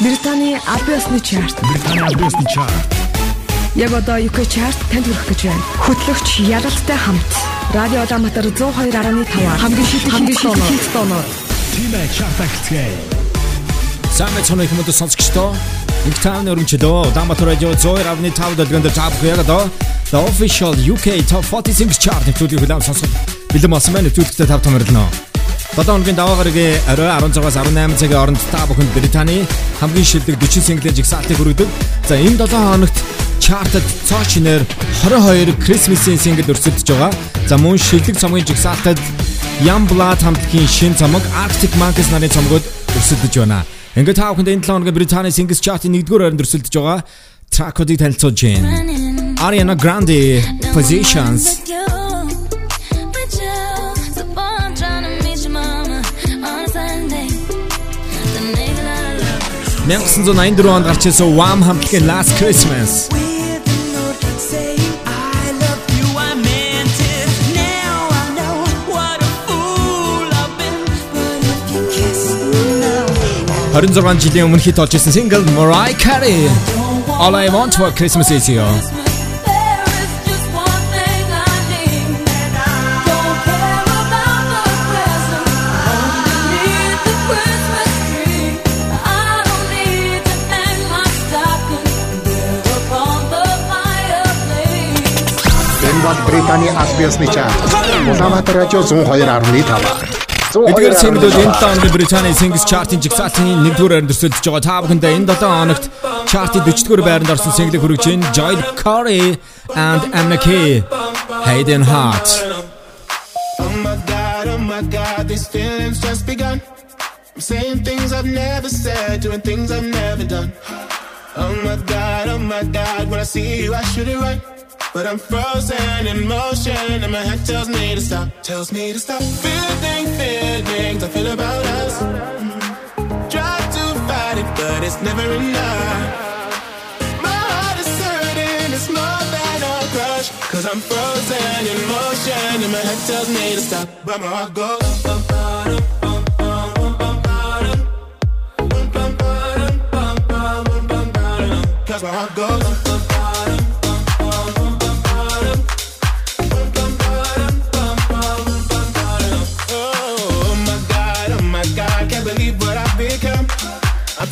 Британий албан ёсны чарт. Британий албан ёсны чарт. Яг одоо UK чарт танд хүрэх гэж байна. Хөтлөгч Яралтай хамт Радио Улаанбаатар 102.5 хамгийн шилдэг хамгийн шилдэг тоноор. Тимэ чарт ахицгээе. Самэт сонох юм уу сонсогчдоо Нэг тааны өргөмжлөө Улаанбаатар радио 102.5 дэлгэнд тав яг одоо The official UK Top 40 Singles Chart нэвтрүүлгийг хүлээн сонсох бэлэн болсон байна. Нэвтрүүлэгтээ тав томорлоо. 7 хоногийн даваа гарагийн орой 16-аас 18 цагийн хооронд та бүхэнд Британий хамгийн шилдэг 40 single жигсаалтыг хүргэдэг. За энэ 7 хоногт чартад цоо шинээр 22 Christmas-ийн single өрсөлдөж байгаа. За мөн шилдэг цомгийн жигсаалтад Youngblood хамтлагийн шин цомог Arctic Monkeys нарын цомгод өрсөлдөж байна. Ингээд та бүхэнд энэ 7 хоногийн Британий Singles Chart-ийн 1-р байранд өрсөлдөж байгаа тракуудыг танилцуулж байна. Ariana Grande Positions 1984 онд гарч ирсэн Wham хамтлагийн Last Christmas. Харин 6 жилийн өмнө хит олж ирсэн single Mariah Carey. All I Want for Christmas is You бол Британий биесны чарт. Улаанбаатар радио 102.5. Эдгээр single энэ 7 хоногийн Британий Singles Chart-ын жигсаалтын 1-р байранд өрсөлдөж байгаа. Та бүхэндээ энэ 7 хоногт chart-ийн 40-р байранд орсон single хүргэж байна. Joy Corey and Amna Key. Hayden Heart. Oh my god, oh my god, these feelings just begun. I'm saying things I've never said, doing things I've never done. Oh my god, oh my god, when I see you, I shoot it right. But I'm frozen in motion and my head tells me to stop, tells me to stop feeling feelings I feel about us. Try to fight it, but it's never enough. My heart is hurting, it's more than a crush. Cause I'm frozen in motion and my head tells me to stop, but my heart goes. Cause my heart goes.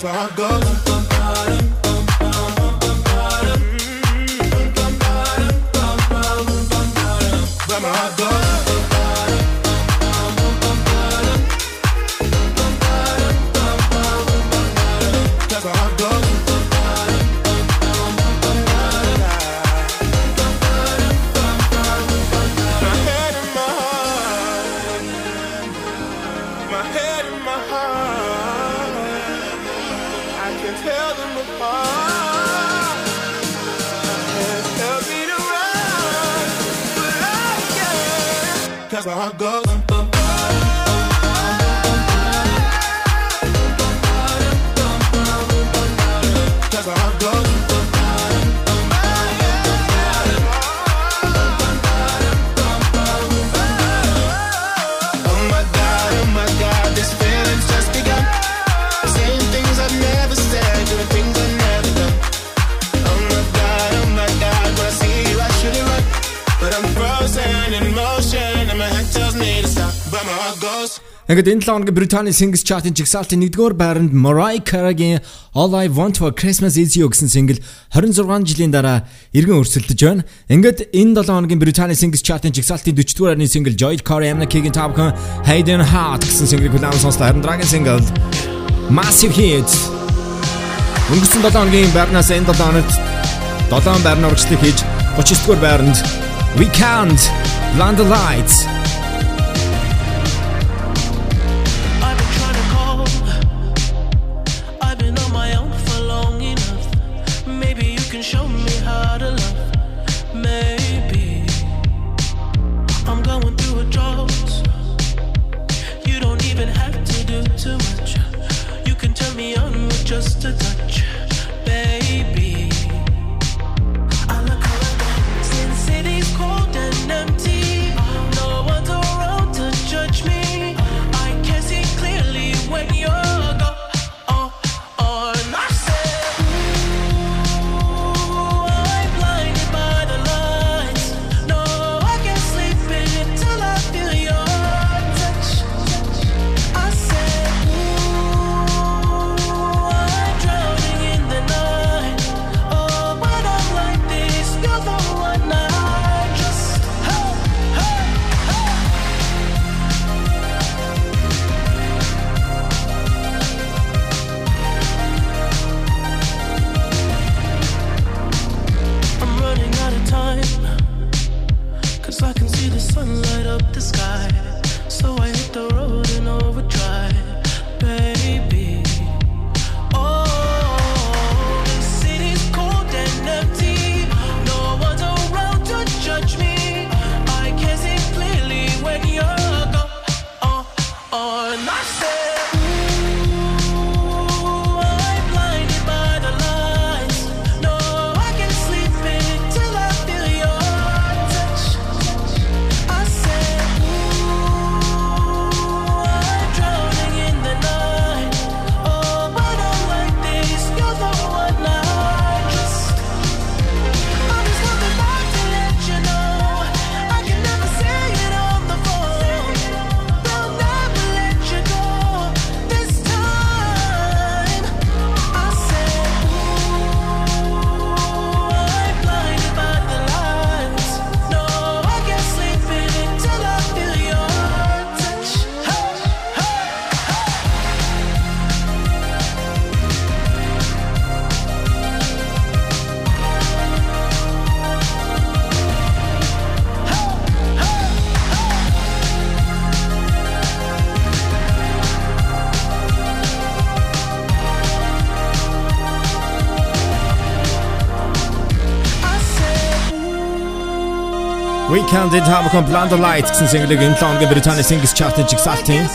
That's where I go. Ингээд энэ 7 хоногийн Британий Singles Chart-ын жигсаалтын 1-р байранд Mariah Carey-гийн All I Want for Christmas Is You гэсэн single 26 жилийн дараа эргэн өрсөлдөж байна. Ингээд энэ 7 хоногийн Британий Singles Chart-ын жигсаалтын 40-р байрны single Joy Corey Kicking Top Gun Hayden Heart гэсэн single хүлээн сонслоо. Харин дараагийн single Massive Hit. Өнгөрсөн 7 хоногийн байрнаас энэ 7 хоногт 7 байрны урагшлыг хийж 39-р байранд We Can't Blind the Lights Weekend-ийн Tamacon Blind Light гэсэн single-ийг энэ лонгийн Британий Singles Chart-ын жигсаалтын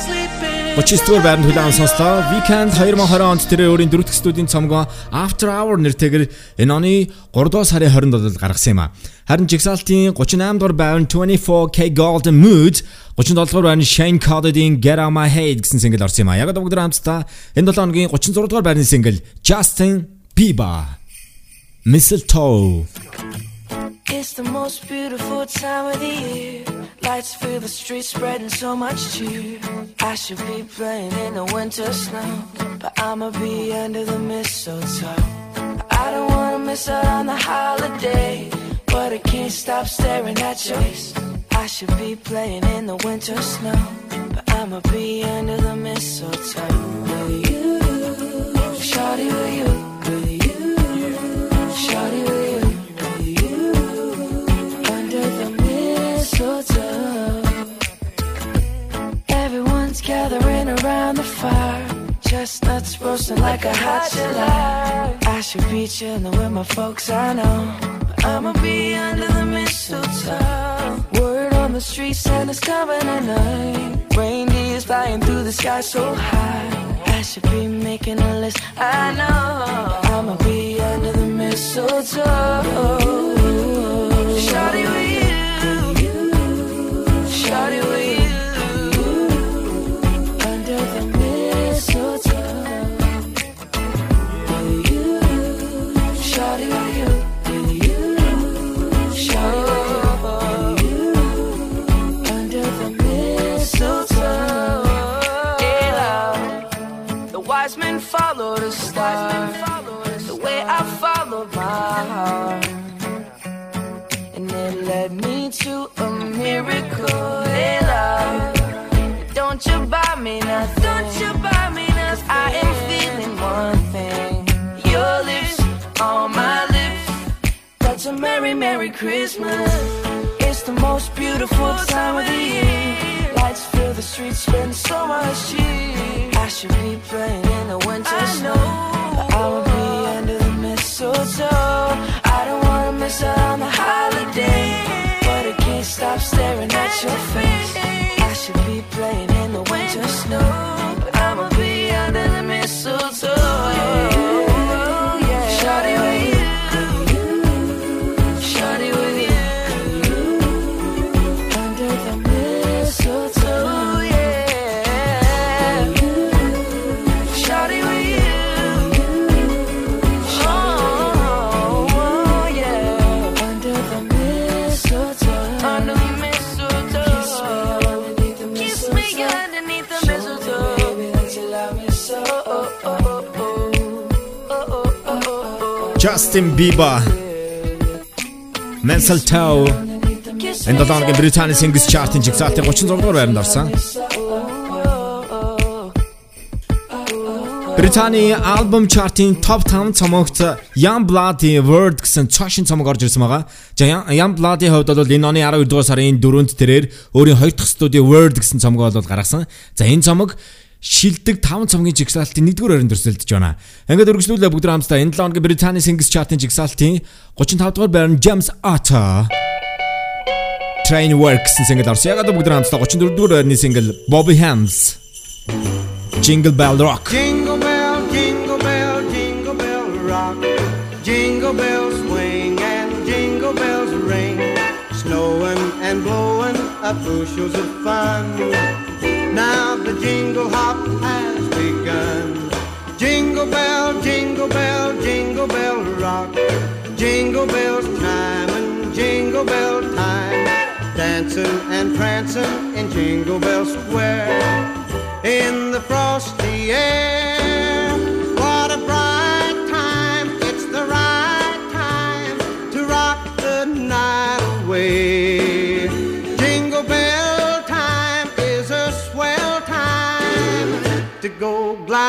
39-р байранд хүлээн сонслоо. Weekend 2020 онд тэр өөрийн дөрөвдүгээр студийн цомгоо After Hour нэртэйгээр энэ оны 3 дугаар сарын 27-нд гаргасан юм а. Харин жигсаалтын 38 дугаар байранд 24K Golden Mood 37 дугаар байрны Shane Cody-ийн Get On My Head гэсэн single орсон юм а. Яг бүгд хамтдаа энэ 7 хоногийн 36 дугаар байрны single Justin Bieber Mistletoe It's the most beautiful time of the year. Lights fill the streets, spreading so much cheer. I should be playing in the winter snow, but I'ma be under the mistletoe. I don't wanna miss out on the holiday, but I can't stop staring at your face. I should be playing in the winter snow, but I'ma be under the mistletoe. With you, shawty with you, gathering around the fire. Chestnuts roasting like a hot July. I should be chilling with my folks, I know. I'ma be under the mistletoe. Word on the street, Santa's coming tonight. Reindeer's flying through the sky so high. I should be making a list, I know. I'ma be under the mistletoe. Shawty with you. Shawty with you nothing? Don't you buy me nothing? I am feeling one thing. Your lips on my lips. That's a merry, merry Christmas. It's the most beautiful time of the year. Lights fill the streets, spend so much cheer. I should be playing in the winter snow, but I will be under the mistletoe. I don't wanna miss out on the holiday, but I can't stop staring at your face. Justin Bieber Mistletoe энэ 7 хоногийн Британий Singles Chart-ын жигсаалтын 36 дугаар байранд орсон. Британий альбом чартын топ 5 цомогт Young Bloody World гэсэн цаашин цомог орж ирсэн байгаа. Young Bloody хувьд бол энэ оны 12 дугаар сарын 4-нд тэрээр өөрийн хоёр дахь студийн World гэсэн цомгоо бол гаргасан. За энэ цомог шилдэг 5 цомгийн жигсаалтын 1-р оройн төрсөлдөж байна. Ингээд өргөжлүүлээ бүгд хамтдаа энэ 7 хоногийн Британий Singles Chart-ын жигсаалтын 35 дугаар байрны James Arthur Train Works single орсон. Яг одоо бүгд хамтдаа 34 дугаар байрны single Bobby Hams Jingle Bell Rock. Jingle bell, jingle bell, jingle bell rock. Jingle bells swing and jingle bells ring. Snowing and blowing up bushels of fun. Now the jingle hop has begun. Jingle bell, jingle bell, jingle bell rock. Jingle bells chime and jingle bell time. Dancing and prancing in Jingle Bell Square. In the frosty air. What a bright time. It's the right time to rock the night away.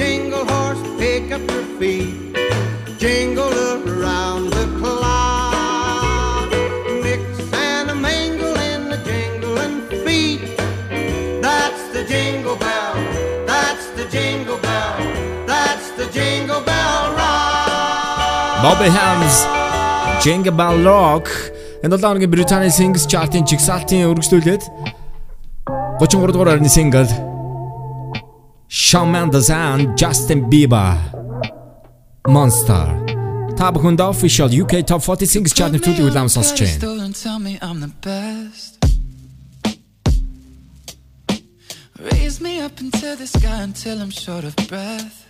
Jingle horse, pick up your feet. Jingle around Bobby Hams Jingle Bell Rock. Энэ 7 хоногийн Британий Singles Chart-ын жигсаалтын өргөжлүүлээд 33 дугаар орны single. Shawn Mendes and Justin Bieber. Monster. Та бүхэнд official UK Top 40 Singles Chart-ын төлөв улаан сонсож байна. Raise me up into the sky until I'm short of breath.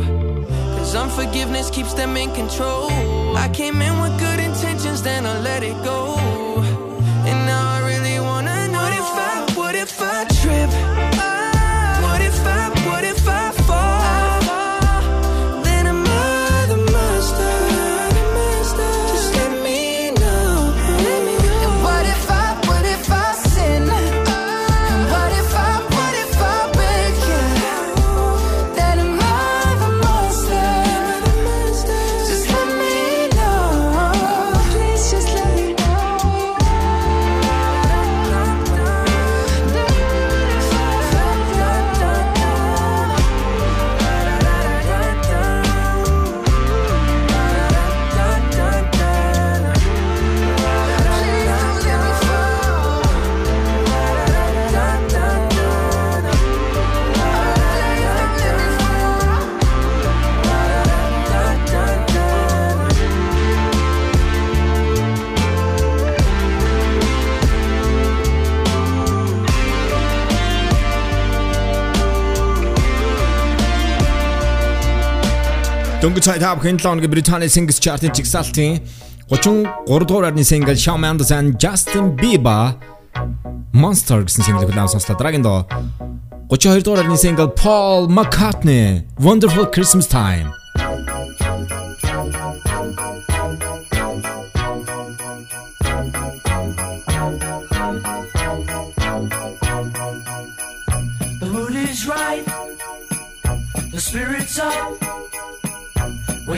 Cause unforgiveness keeps them in control. I came in with good intentions, then I let it go. Дөнгөж цай тав хэн 7 өдрийн Британий Singles Chart-ийн жигсаалтын 33 дугаар арны single Shawn Mendes and Justin Bieber Monster гэсэн single хүлээн сонслоо. Дараагийн доо 32 дугаар арны single Paul McCartney Wonderful Christmas Time. The mood is right. The spirit's up.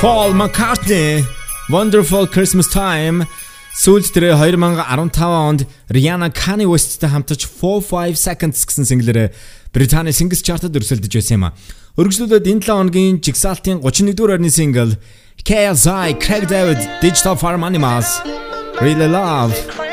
Paul McCartney Wonderful Christmas Time сүүлд тэр 2015 онд Rihanna Kanye West-тэй хамтарч 45 Seconds гэсэн синглэрээ Британий Singles Chart-д өрсөлдөж байсан юм а. Өргөжлүүлээд энэ 7 хоногийн жигсаалтын 31-р орны single KSI Craig David Digital Farm Animals Really Love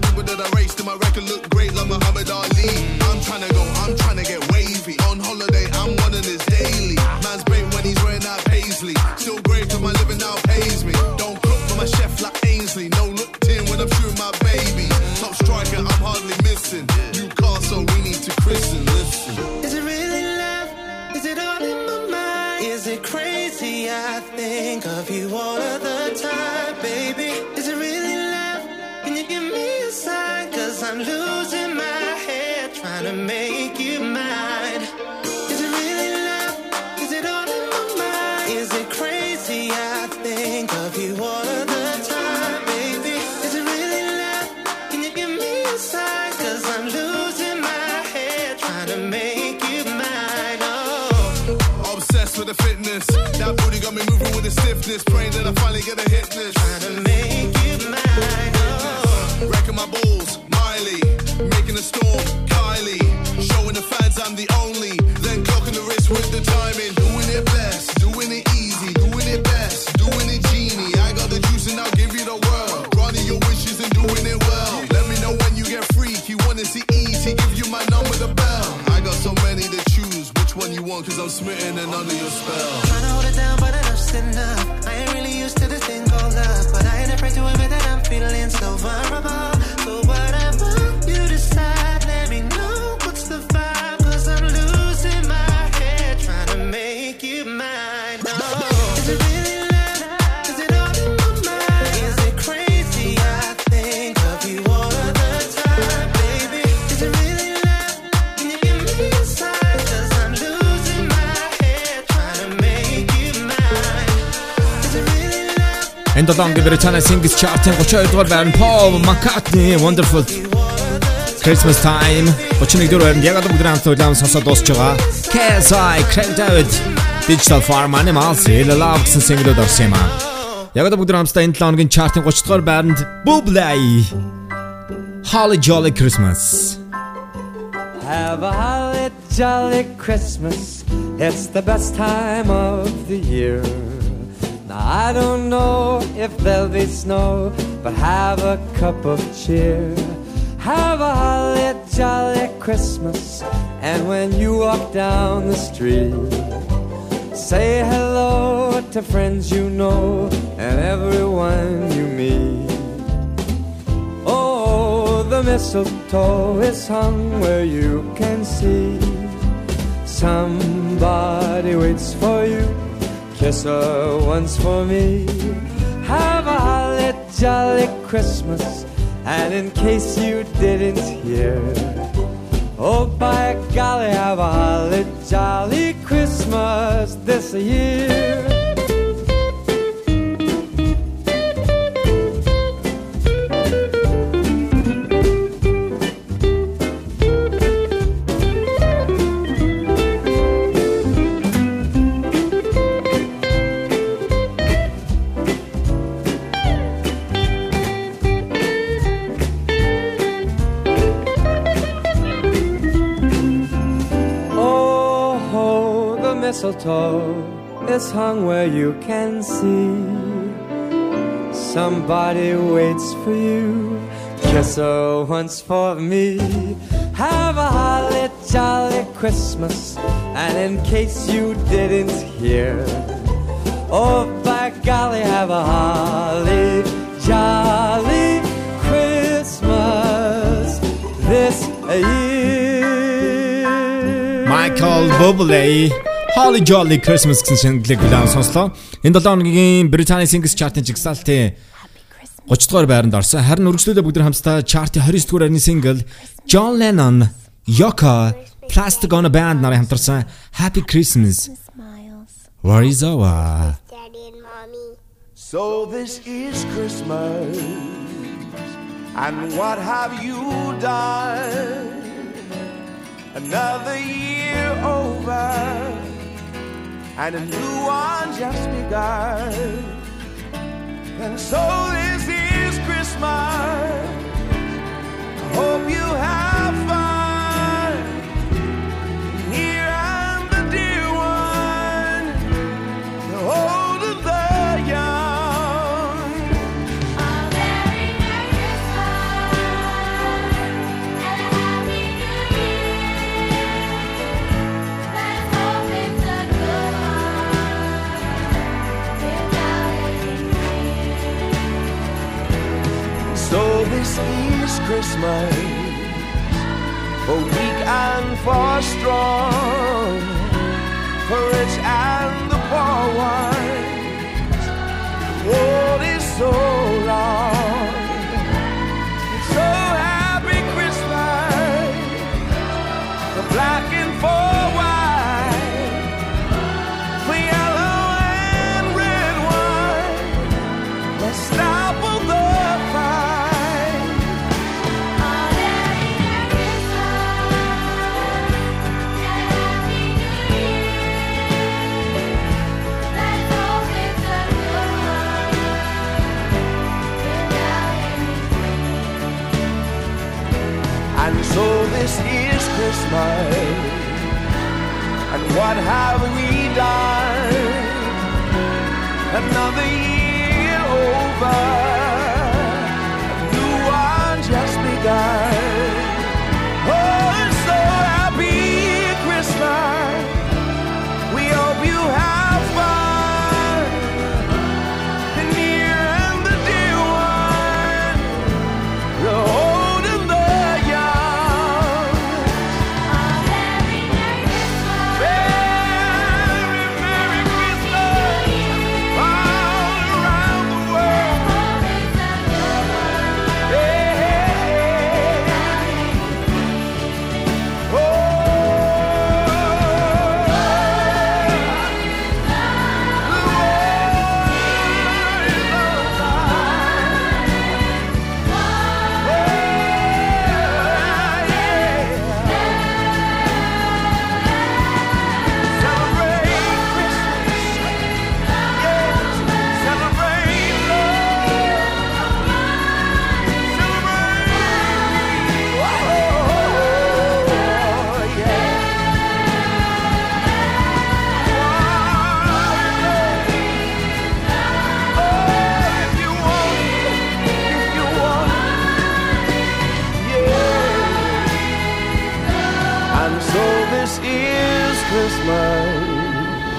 the people that I raced in my record look good. love? Энэ долоон Британий Singles Chart-ын 32 дугаар байрны Paul McCartney Wonderful Christmas Time 31 дугаар байранд яг одоо бүгд хамт улаан сонсоод дуусч байгаа. KSI, Craig David, Digital Farm Animals, Hell Love гэсэн single-д орсон юм аа. Яг одоо бүгд хамтдаа энэ 7 хоногийн chart-ын 30 дугаар байранд Bublé Holly Jolly Christmas. Have a holly jolly Christmas. It's the best time of the year. Now I don't know if there'll be snow, but have a cup of cheer. Have a holly jolly Christmas. And when you walk down the street, say hello to friends you know and everyone you meet. Oh, the mistletoe is hung where you can see. Somebody waits for you. Kiss her once for me. Have a holly jolly Christmas. And in case you didn't hear, oh by golly, have a holly jolly Christmas this year. Mistletoe is hung where you can see. Somebody waits for you. Kiss her once for me. Have a holly jolly Christmas. And in case you didn't hear, oh, by golly, have a holly jolly Christmas this year. Michael Bublé Holly Jolly Christmas гэсэн шингэлэг хүлээн сонслоо. Энэ 7 хоногийн Британий Singles Chart-ын жигсаалтын 30 дугаар байранд орсон. Харин үргэлжлүүлээ бүгд хамтдаа chart-ийн 29 дугаар байрны single John Lennon, Yoko, Plastic on a Band нарын хамтарсан Happy Christmas. Where is our So this is Christmas, and what have you done? Another year over, And a new one just begun. And so this is Christmas. I hope you have is for weak and for strong, what have we done? Another year over.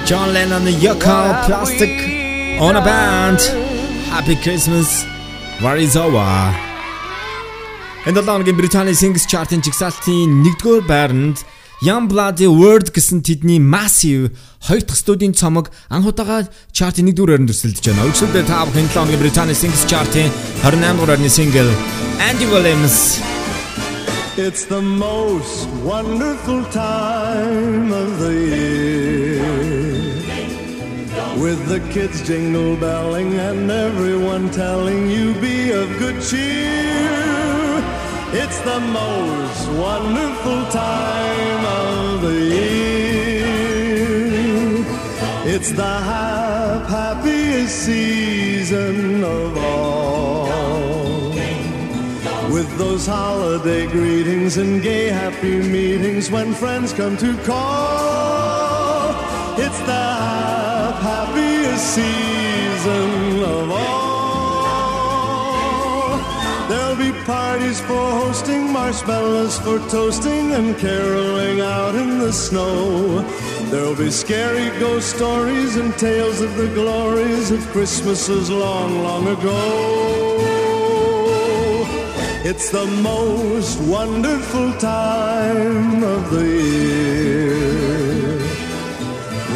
John Lennon Yoko Plastic on a band. Happy Christmas. Varizova. Энэ долооногийн Британий Singles Chart-ын жигсаалтын 1-р байранд Young Bloody World гэсэн тэдний Massive хоёр дахь студийн цомог анх удаага чартын 1-р байранд өрсөлдөж байна. Өчигдөр та бүхэн 7 хоногийн Британий Singles Chart-ын 28-р байрны single Andy Williams It's the most wonderful time of the year. With the kids jingle belling and everyone telling you be of good cheer. It's the most wonderful time of the year. It's the hap- happiest season of all. With those holiday greetings and gay happy meetings when friends come to call. Season of all. There'll be parties for hosting, marshmallows for toasting, and caroling out in the snow. There'll be scary ghost stories and tales of the glories of Christmases long, long ago. It's the most wonderful time of the year.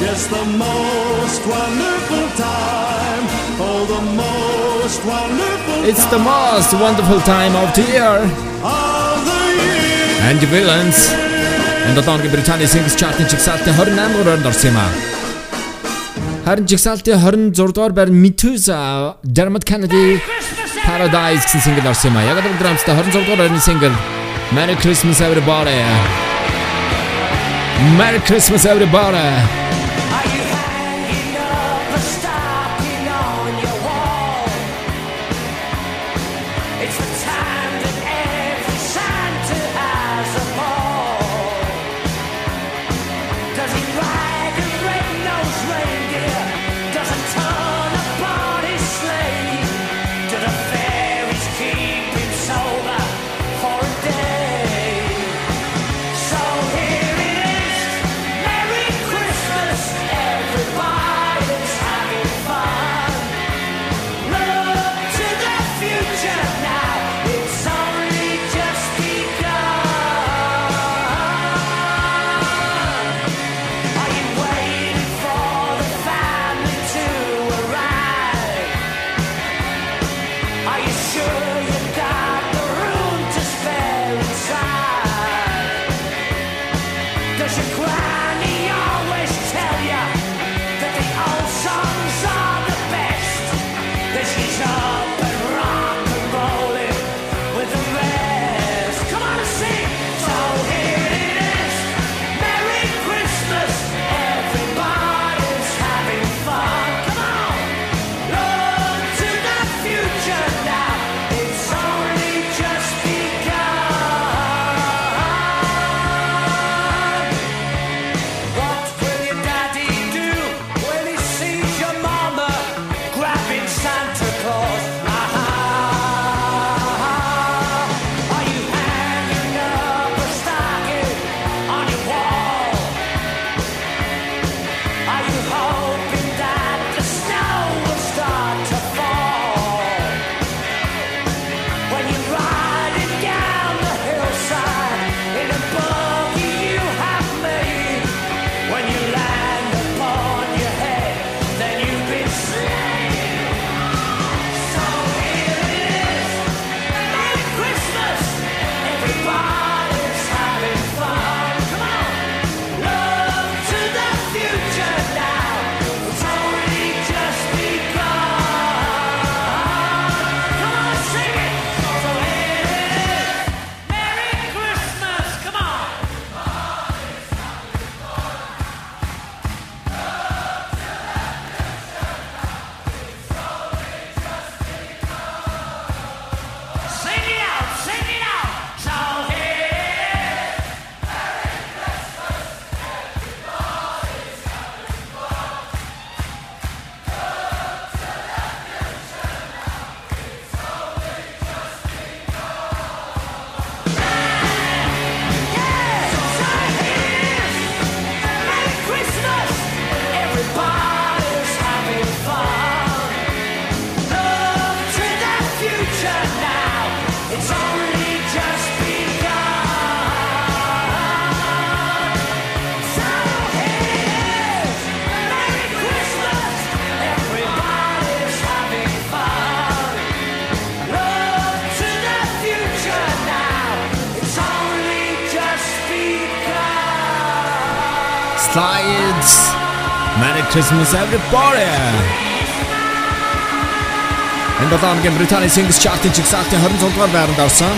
Yes, the most wonderful time. Oh, the most wonderful It's the most wonderful time of the year. of the year. Andy Williams. Энэ долооногийн Британий Singles Chart-ын жигсаалтын 28 дугаар байранд орсон юм а. Харин жигсаалтын 26 дугаар байр Medusa Dermot Kennedy Paradise гэсэн single орсон юм а. Яг л драмстай 26 дугаар байрны single Merry Christmas everybody. Merry Christmas everybody. Christmas everybody. Энэ долоо хоногийн Британий Singles Chart-ын жигсаалтын 26 дугаар байранд орсон.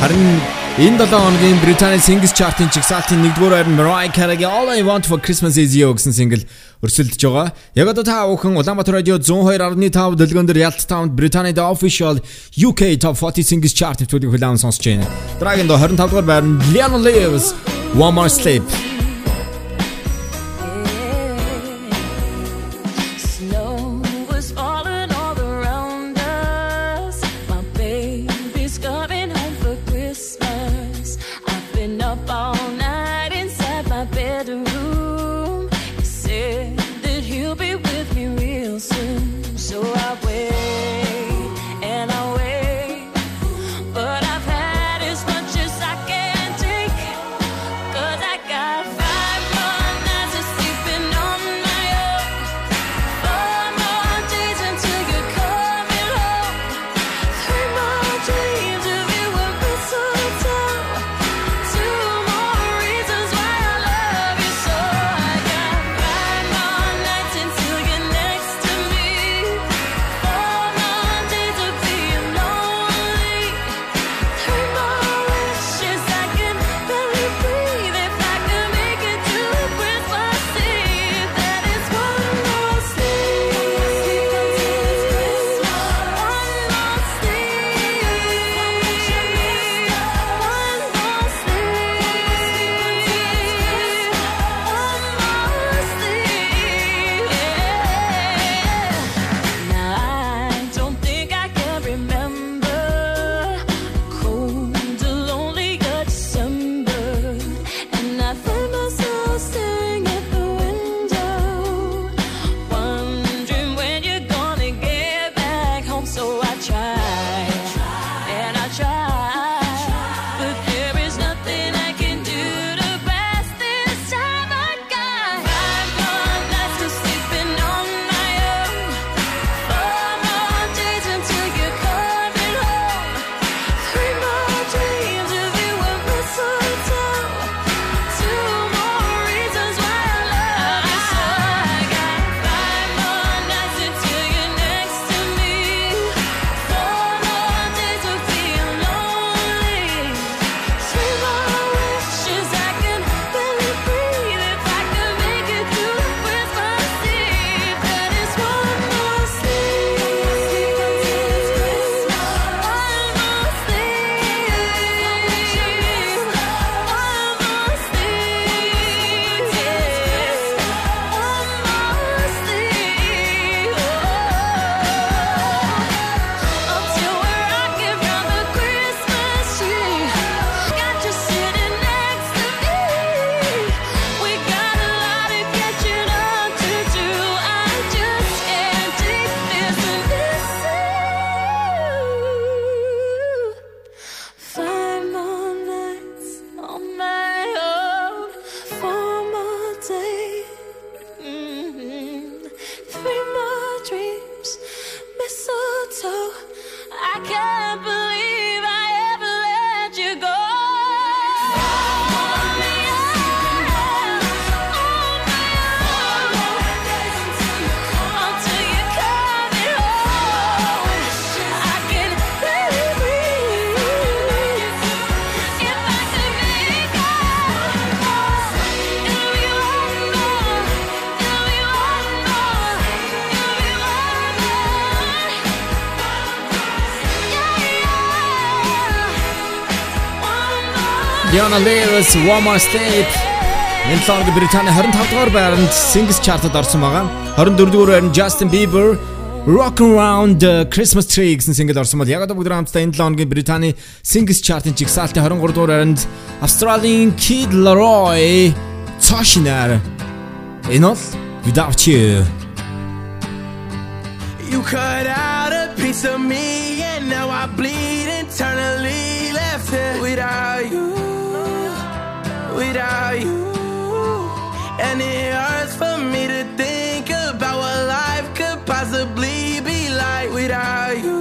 Харин энэ долоо хоногийн Британий Singles Chart-ын жигсаалтын 1-р байранд Mariah Carey-гийн All I Want for Christmas Is You гэсэн single өрсөлдөж байгаа. Яг одоо та бүхэн Улаанбаатар радио 102.5 дэлгэн дээр Ялт таунд Британий The Official UK Top 40 Singles Chart нэвтрүүлгийг хүлээн сонсож байна. Дараагийн до 25 дугаар байранд Lionel Lewis One More Sleep. Diana Lewis One More Sleep. Энэ лонг Британий 25 дугаар байранд Singles Chart-д орсон байгаа. 24 дугаар байранд Justin Bieber Rock Around the Christmas Tree гэсэн single орсон бол яг одоо бүгд хамтдаа энэ лонгийн Британий Singles Chart-ын жигсаалтын 23 дугаар байранд Australian Kid Laroi Цошинаар Энэ бол Without You. You cut out a piece of me, without you. And it hurts for me to think about what life could possibly be like without you.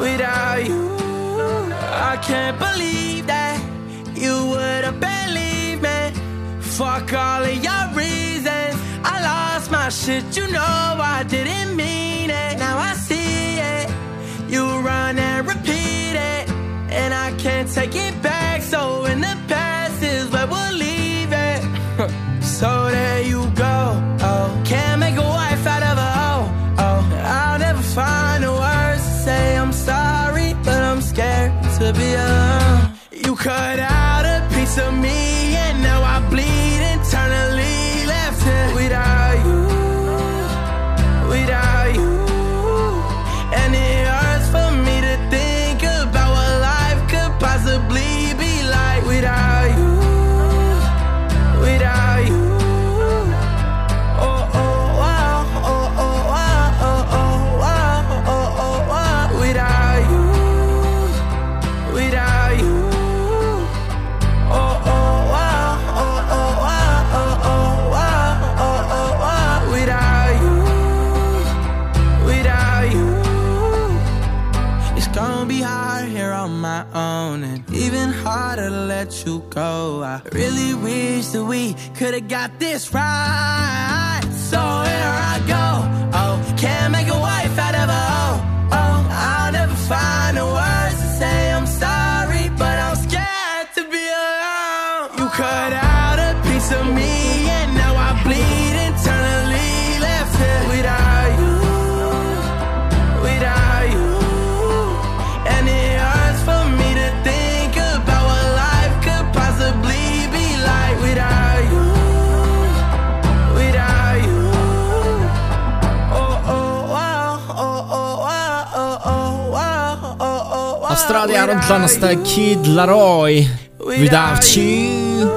Without you. I can't believe that you would've believe me. Fuck all of your reasons. I lost my shit, you know I didn't mean it. Now I see it. You run and repeat it. And I can't take it back, so in the past but we'll leave it. so there you go. Oh, can't make a wife out of a hoe. Oh, I'll never find the words to say I'm sorry, but I'm scared to be alone. You could. to go. I really wish that we could have got this right. So Австрали 17 настай Kid Laroi Without You.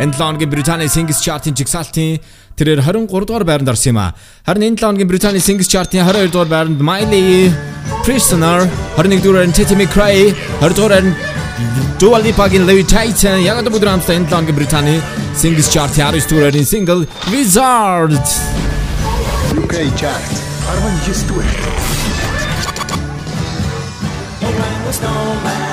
Энэ лонгийн Британий Singles Chart-ын жигсаалтын тэрээр 23 дугаар байранд орсон юм а. Харин энэ лонгийн Британий Singles Chart-ын 22 дугаар байранд Miley Prisoner 21 дугаар нь Teddy McRae 20 дугаар нь Dua Lipa-гийн Levitation яг одоо бүгд хамтдаа энэ лонгийн Британий Singles Chart-ийн 19 дугаарны single Wizard. UK Chart. 19 дугаар snowman.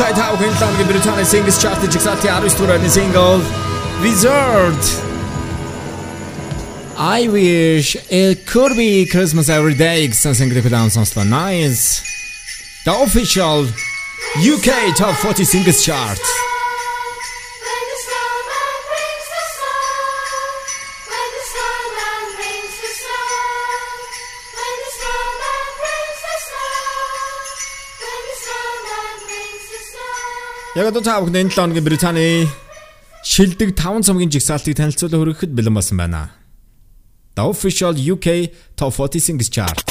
Дөнгөж цайд хав хэнлэнгийн Британий Singles Chart жигсаалтын 19 дугаар single Wizard I wish it could be Christmas every day гэсэн single даун сонслоо. Nice. The official UK Top 40 Singles Chart. Яг одоо та бүхэн энэ 7 хоногийн Британий шилдэг 5 цомгийн жигсаалтыг танилцуулан хүргэхэд бэлэн болсон байна. The official UK Top 40 Singles Chart.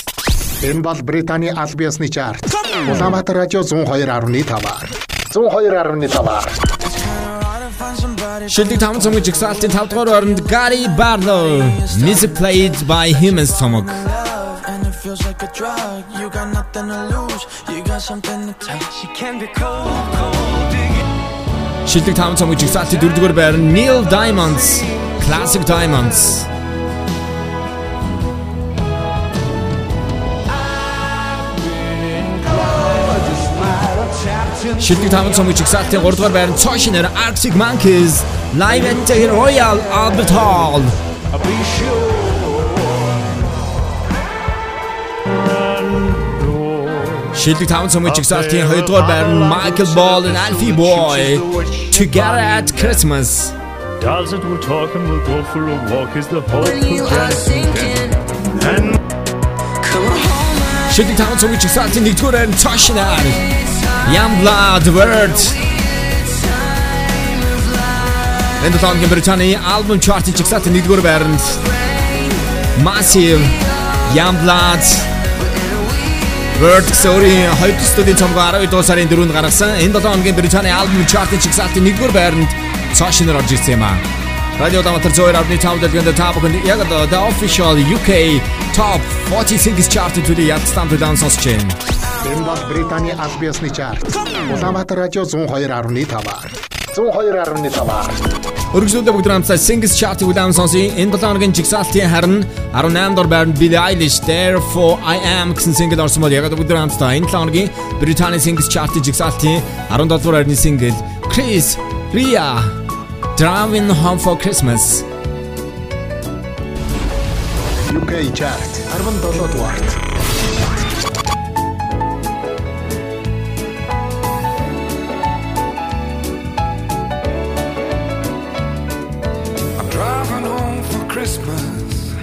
Энэ бол Британий аль биесны чарт. Улаанбаатар радио 102.5. 102.5. Шилдэг 5 цомгийн жигсаалтын 5 дугаар оронд Gary Barlow Misplayed by Humans цомог. And it feels like a drug. You got nothing to lose. You got something to take. She can be cold, cold. Шилдэг 5 цомгийн жигсаалтын 4 дугаар байр нь Neil Diamonds Classic Diamonds. Шилдэг 5 цомгийн жигсаалтын 3 дугаар байр нь Цошинер Arctic Monkeys Live at the Royal Albert Hall. Шилдэг 5 цомгийн жигсаалтын 2 дугаар байр нь Michael Ball and Alfie Boy Together at Christmas. Dolls that will talk and will go for a walk is the hope of Janet And Шилдэг 5 цомгийн жигсаалтын 1 дугаар байр нь Цошинер Youngblood Word Энд тооны Британий альбом чартын жигсаалтын 1 дугаар байранд Massive Youngblood Word гэсэн 2 студийн цомгоо 12 дугаар сарын 4-нд гаргасан. Энэ 7 хоногийн Британий альбом чартын жигсаалтын 1-р байранд цаашнаар орж ирсэн юм аа. Радио Даматар зөөр авны тав дэлгэнд та бүхэнд яг одоо the official UK Top 40 Singles Chart-ийн төлөв ядстан төлөв сонсож байна. Энэ бол Британий аль биесны чарт. Улаанбаатар радио 102.5. 102.5. Өргөжлөлөө бүгд хамтдаа Singles Chart-ийг удаан сонсъё. Энэ 7 хоногийн жигсаалтын харин 18 дугаар байранд Billie Eilish Therefore I Am гэсэн single орсон бол яг бүгд хамтдаа энэ 7 хоногийн Британий Singles Chart-ийн жигсаалтын 17 дугаар байрны single Chris Ria Driving Home for Christmas UK chart 17 дугаарт. Christmas.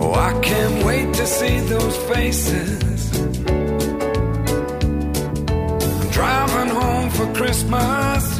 Oh, I can't wait to see those faces. I'm driving home for Christmas,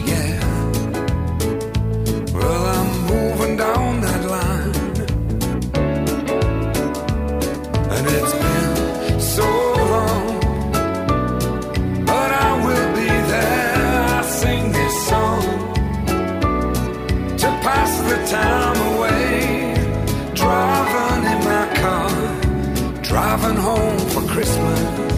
Smile.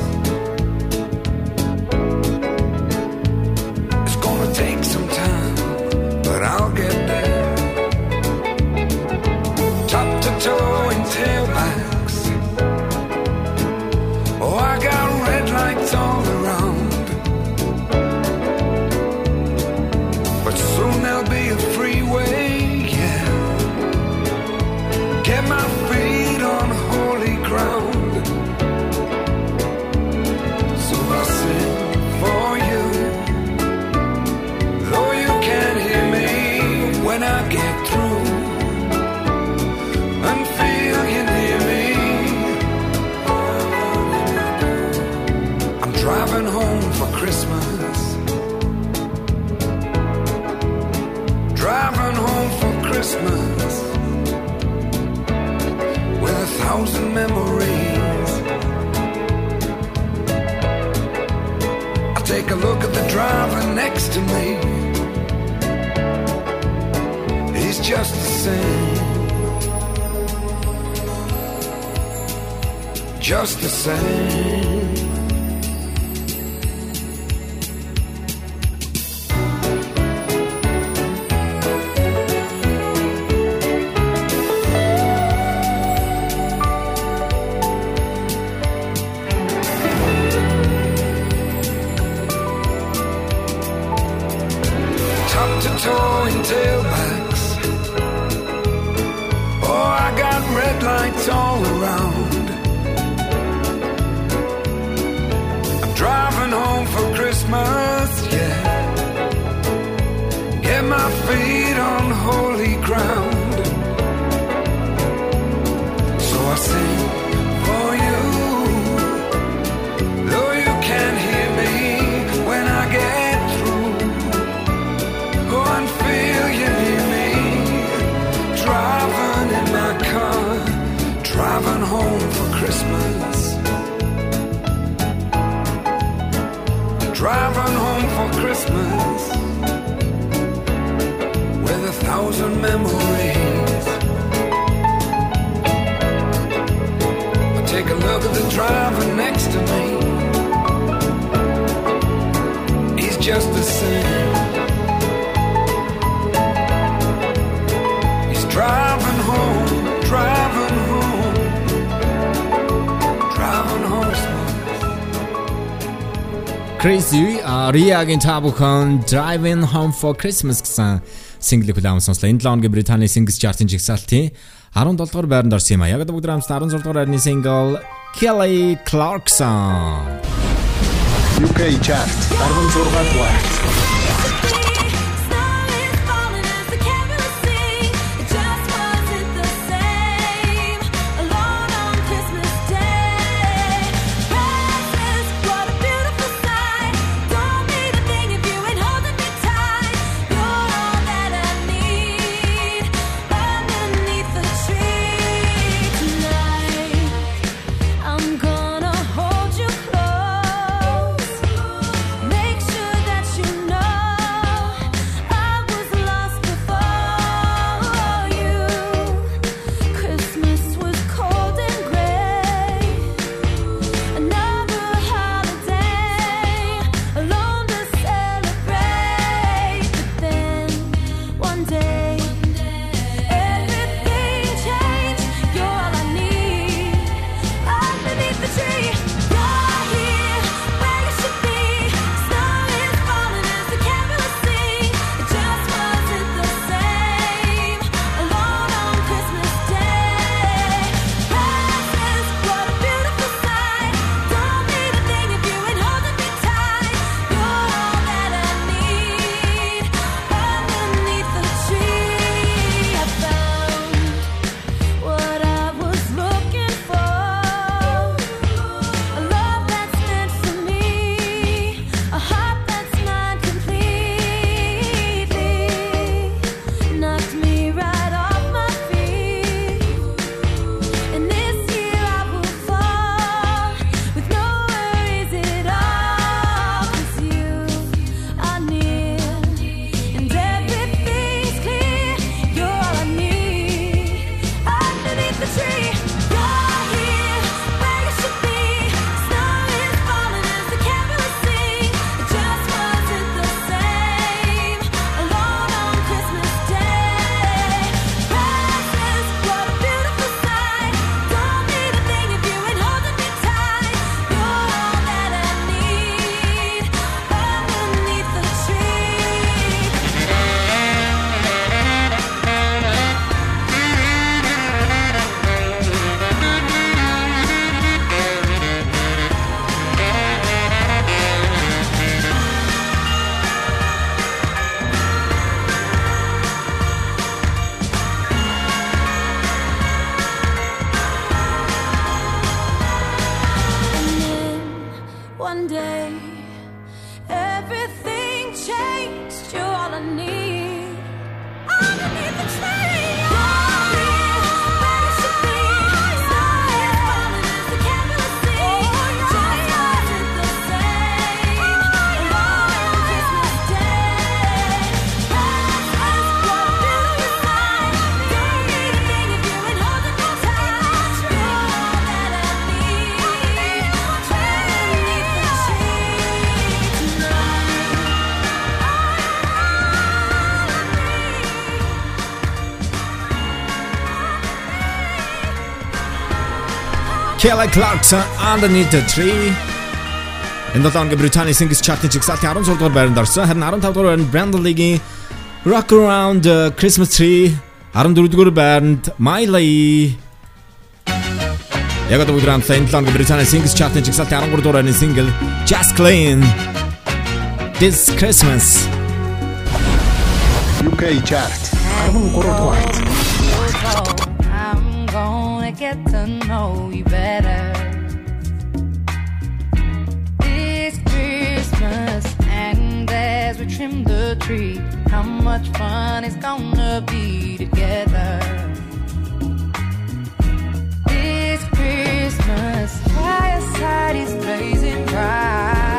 To me. He's just the same. Just the same. all around. memories. I take a look at the driver next to me. He's just the same. He's driving home, driving home, driving home. Uh, driving Home for Christmas kısa. Single хүлээвэн сонслоо. Энэ 7 хоногийн Британий Singles Chart-ын жигсаалтын 17 дугаар байранд орсон юм а. Яг бүгд хамт 16 дугаар байрны single Kelly Clarkson. UK Chart 16 дугаар. someday Kelly Clarkson Underneath the Tree. Энэ 7 хоногийн Британий Singles Chart-ын жигсаалтын 16 дугаар байранд орсон. Харин 15 дугаар байранд Brandon Lee-гийн Rock Around the Christmas Tree 14 дугаар байранд Miley Яг одоо бүгд хамтдаа энэ 7 хоногийн Британий Singles Chart-ын жигсаалтын 13 дугаар байрны single Just Clean This Christmas UK Chart 13 дугаарт. Gonna get to know you better. This Christmas, and as we trim the tree, how much fun it's gonna be together. This Christmas, fireside is blazing bright.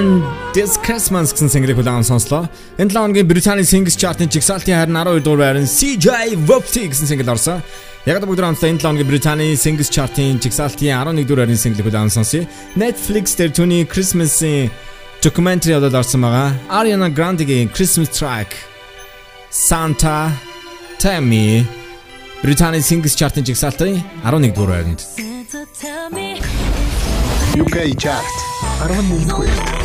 Born This Christmas гэсэн single-ийг хүлээн сонслоо. Энэ 7 өдрийн Британий Singles Chart-ын жигсаалтын харин 12 дугаар байрны CJ Vopti гэсэн single орсон. Яг л бүгд хамтдаа энэ 7 өдрийн Британий Singles Chart-ын жигсаалтын 11 дугаар байрны single-ийг хүлээн сонсъё. Netflix дээр түүний Christmas-ийн documentary одод орсон байгаа. Ariana Grande-гийн Christmas track Santa Tell Me Британий Singles Chart-ын жигсаалтын 11 дугаар байранд. UK Chart 11 дугаар.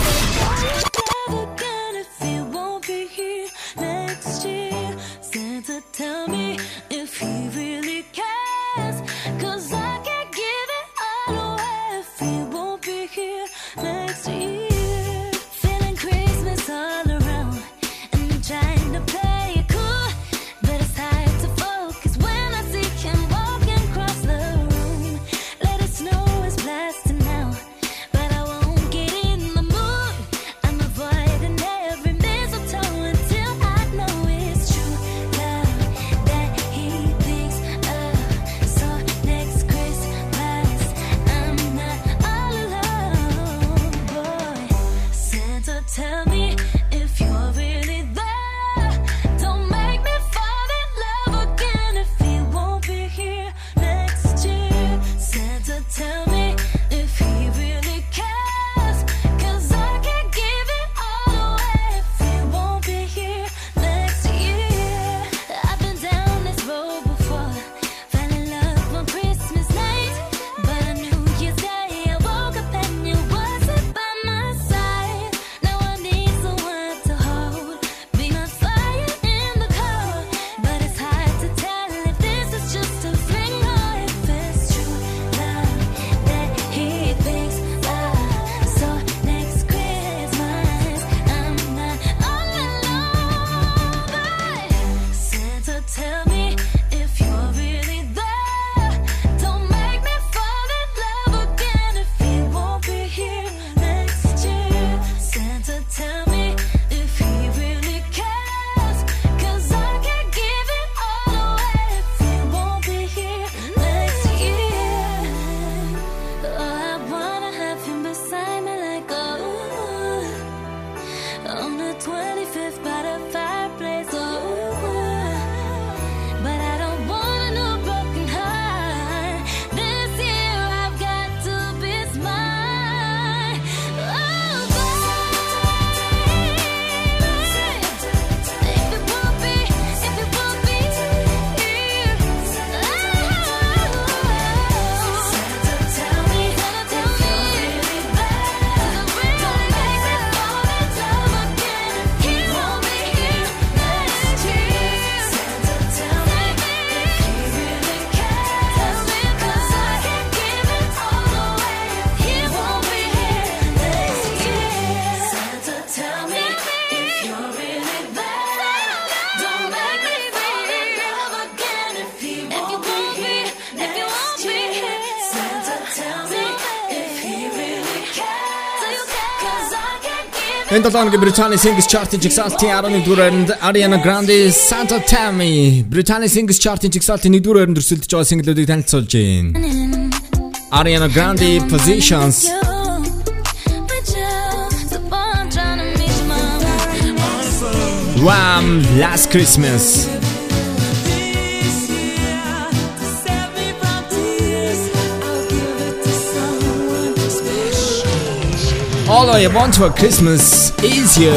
7 өдрийн Британи Singles Chart-ийн жигсаалтын 11-р байранд Ariana Grande Santa Tammy Британи Singles Chart-ийн жигсаалтын 1-р байранд өрсөлдөж байгаа single-үүдийг танилцуулж байна. Ariana Grande Positions Wham! Last Christmas All I Want for Christmas is You.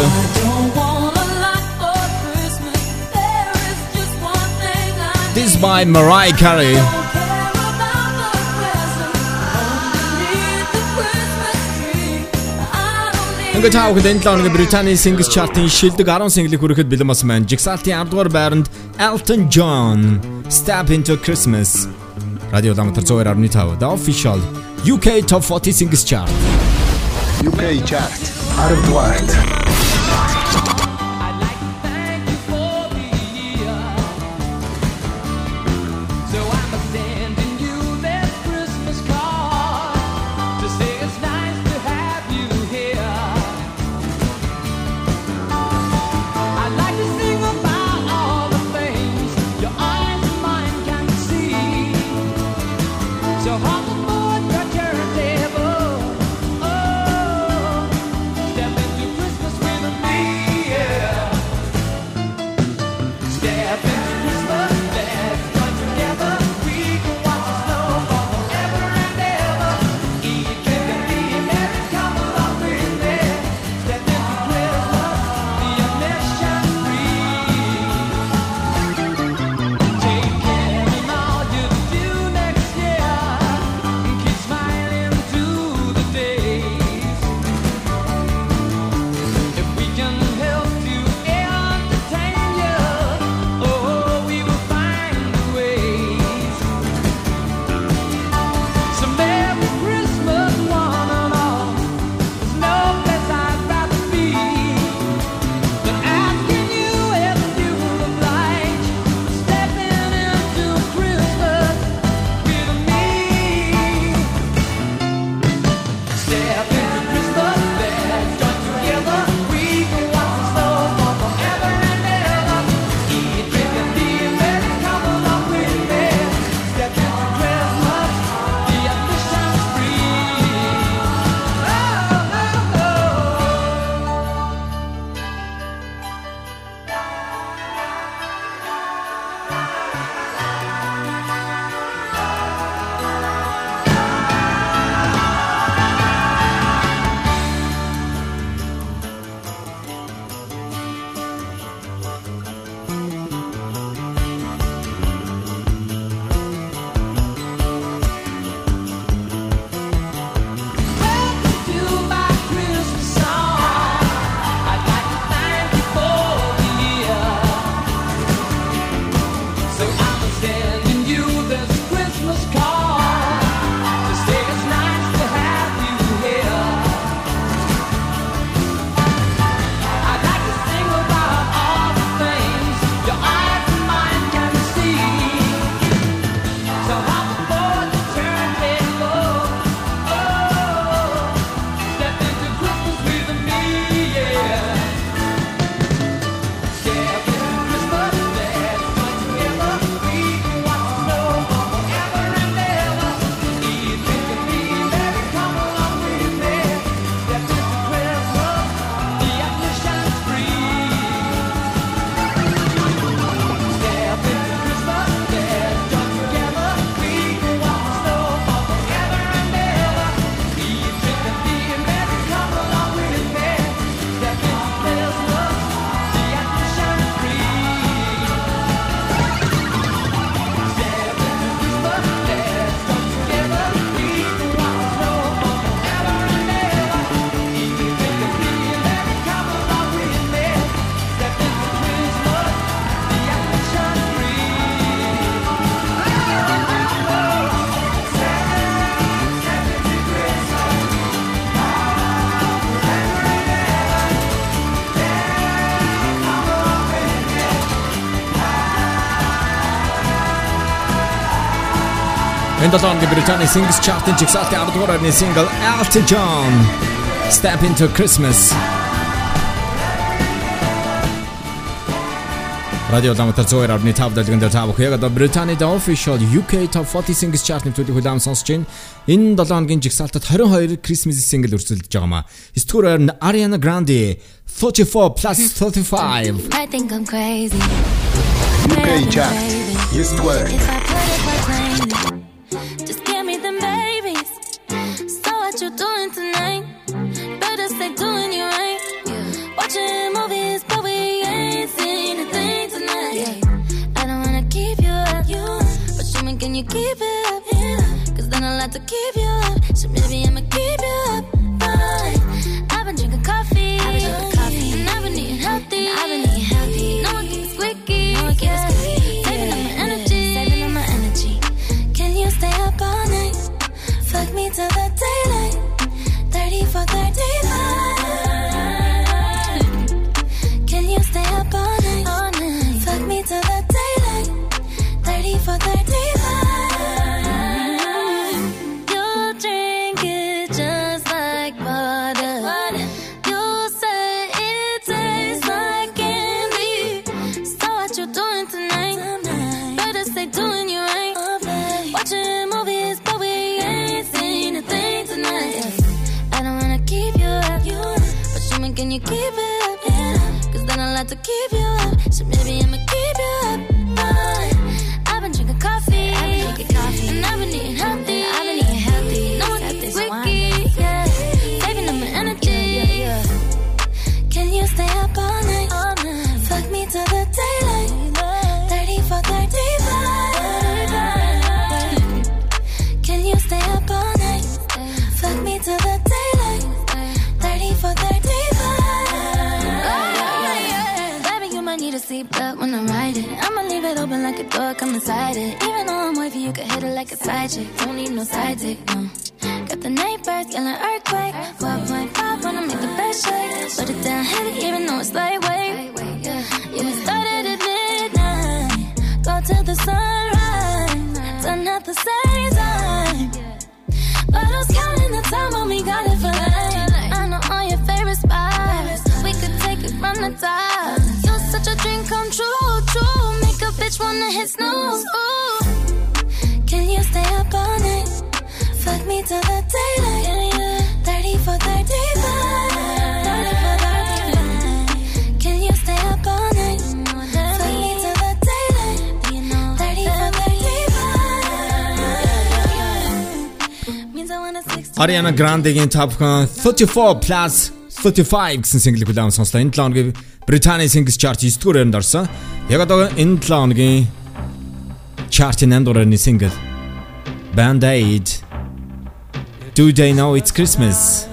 This by Mariah Carey. Ингээ та бүхэд энэ 7 Британий Singles Chart-ын шилдэг 10 single-ийг хүрэхэд бэлэн болсон байна. Jigsaw-ийн 10 дугаар байранд Elton John Step into Christmas. Radio Lamтар 102.5 The Official UK Top 40 Singles Chart. UK chart. Out Duarte. Энэ 7 оны Британий Singles Chart-ын жигсаалтын 10 дугаар орны single Elton John Step into Christmas. Радио Улаанбаатар 102.5 дэлгэн дээр та бүхэн яг одоо Британий The Official UK Top 40 Singles Chart-ны төлөв хүлээм сонсож байна. Энэ 7 оны жигсаалтад 22 Christmas single өрсөлдөж байгаа маа. 9 дугаар орны Ariana Grande 44 plus 35. I think I'm crazy. UK Chart. 9 дугаар. Ariana Grande-гийн Top 34 plus 35 гэсэн single хүлээвэн сонслоо. Энэ 7 хоногийн Британий Singles Chart 9 дугаар байранд орсон. Яг одоо энэ 7 хоногийн chart-ийн 8 дугаарны single. Band Aid Do They Know It's Christmas?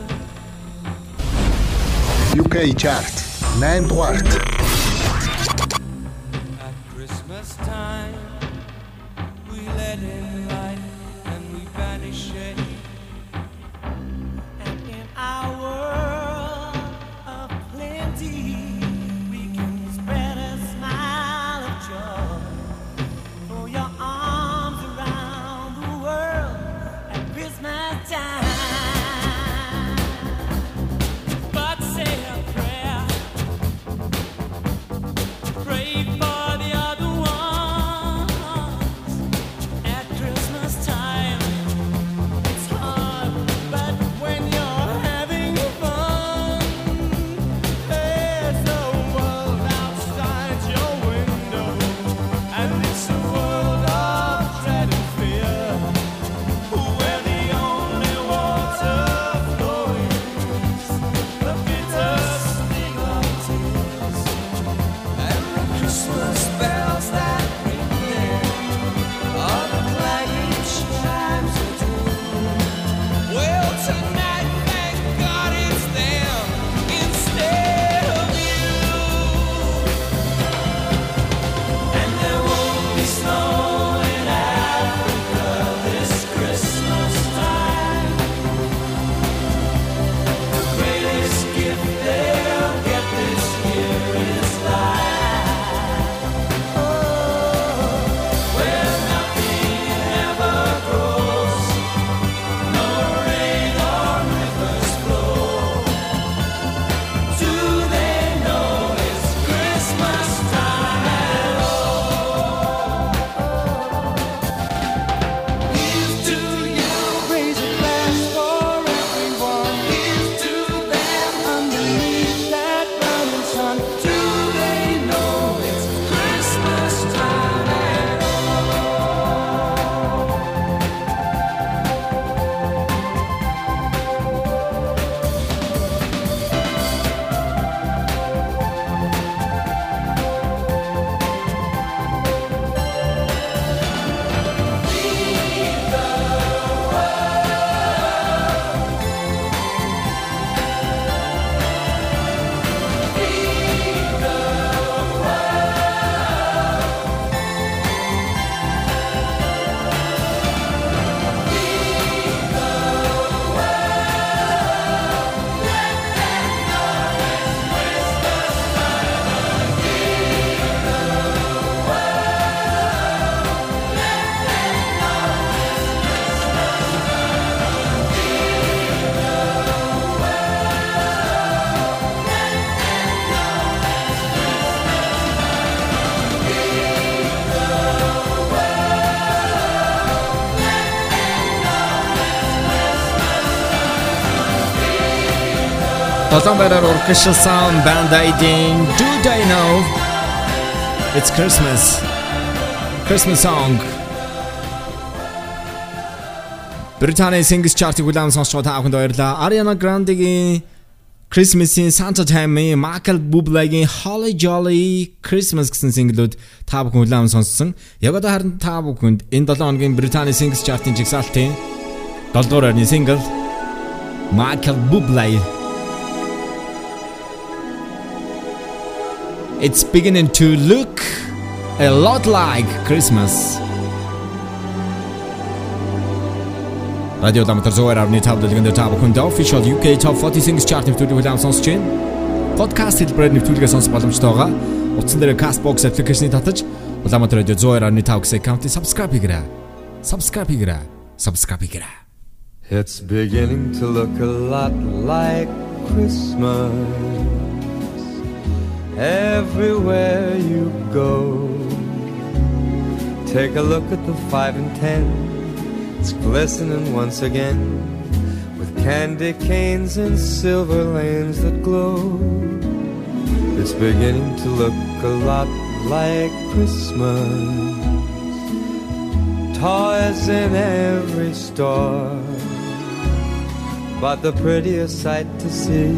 UK chart. 8 дугаарт Долоон байраар Orchestral Sound Band Aiding Do They Know It's Christmas Christmas song Британий Singles Chart-ыг улаан сонсч байгаа та бүхэнд баярлалаа. Ariana Grande-гийн Christmas-ийн Santa Time-ийн Michael Bublé-гийн Holly Jolly Christmas гэсэн single-үүд та бүхэн улаан сонссон. Яг одоо харин та бүхэнд энэ 7 хоногийн Британий Singles Chart-ын жигсаалтын 7 дугаар орны single Michael Bublé It's beginning to look a lot like Christmas. Радио Дамтар зөөр авны тав дэлгэнд та бүхэнд official UK Top 40 Singles Chart нэвтрүүлгийг хүлээн сонсож байна. Podcast хэлбэрээр нэвтрүүлгээ сонсох боломжтой байгаа. Утсан дээр Castbox application-ыг татаж Улаанбаатар радио зөөр авны тав гэсэн аккаунтыг subscribe хийгээрэй. Subscribe хийгээрэй. Subscribe хийгээрэй. It's beginning to look a lot like Christmas everywhere you go. Take a look at the five and ten, it's glistening once again with candy canes and silver lanes that glow. It's beginning to look a lot like Christmas. Toys in every store. But the prettiest sight to see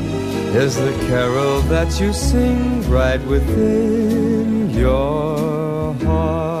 is the carol that you sing right within your heart.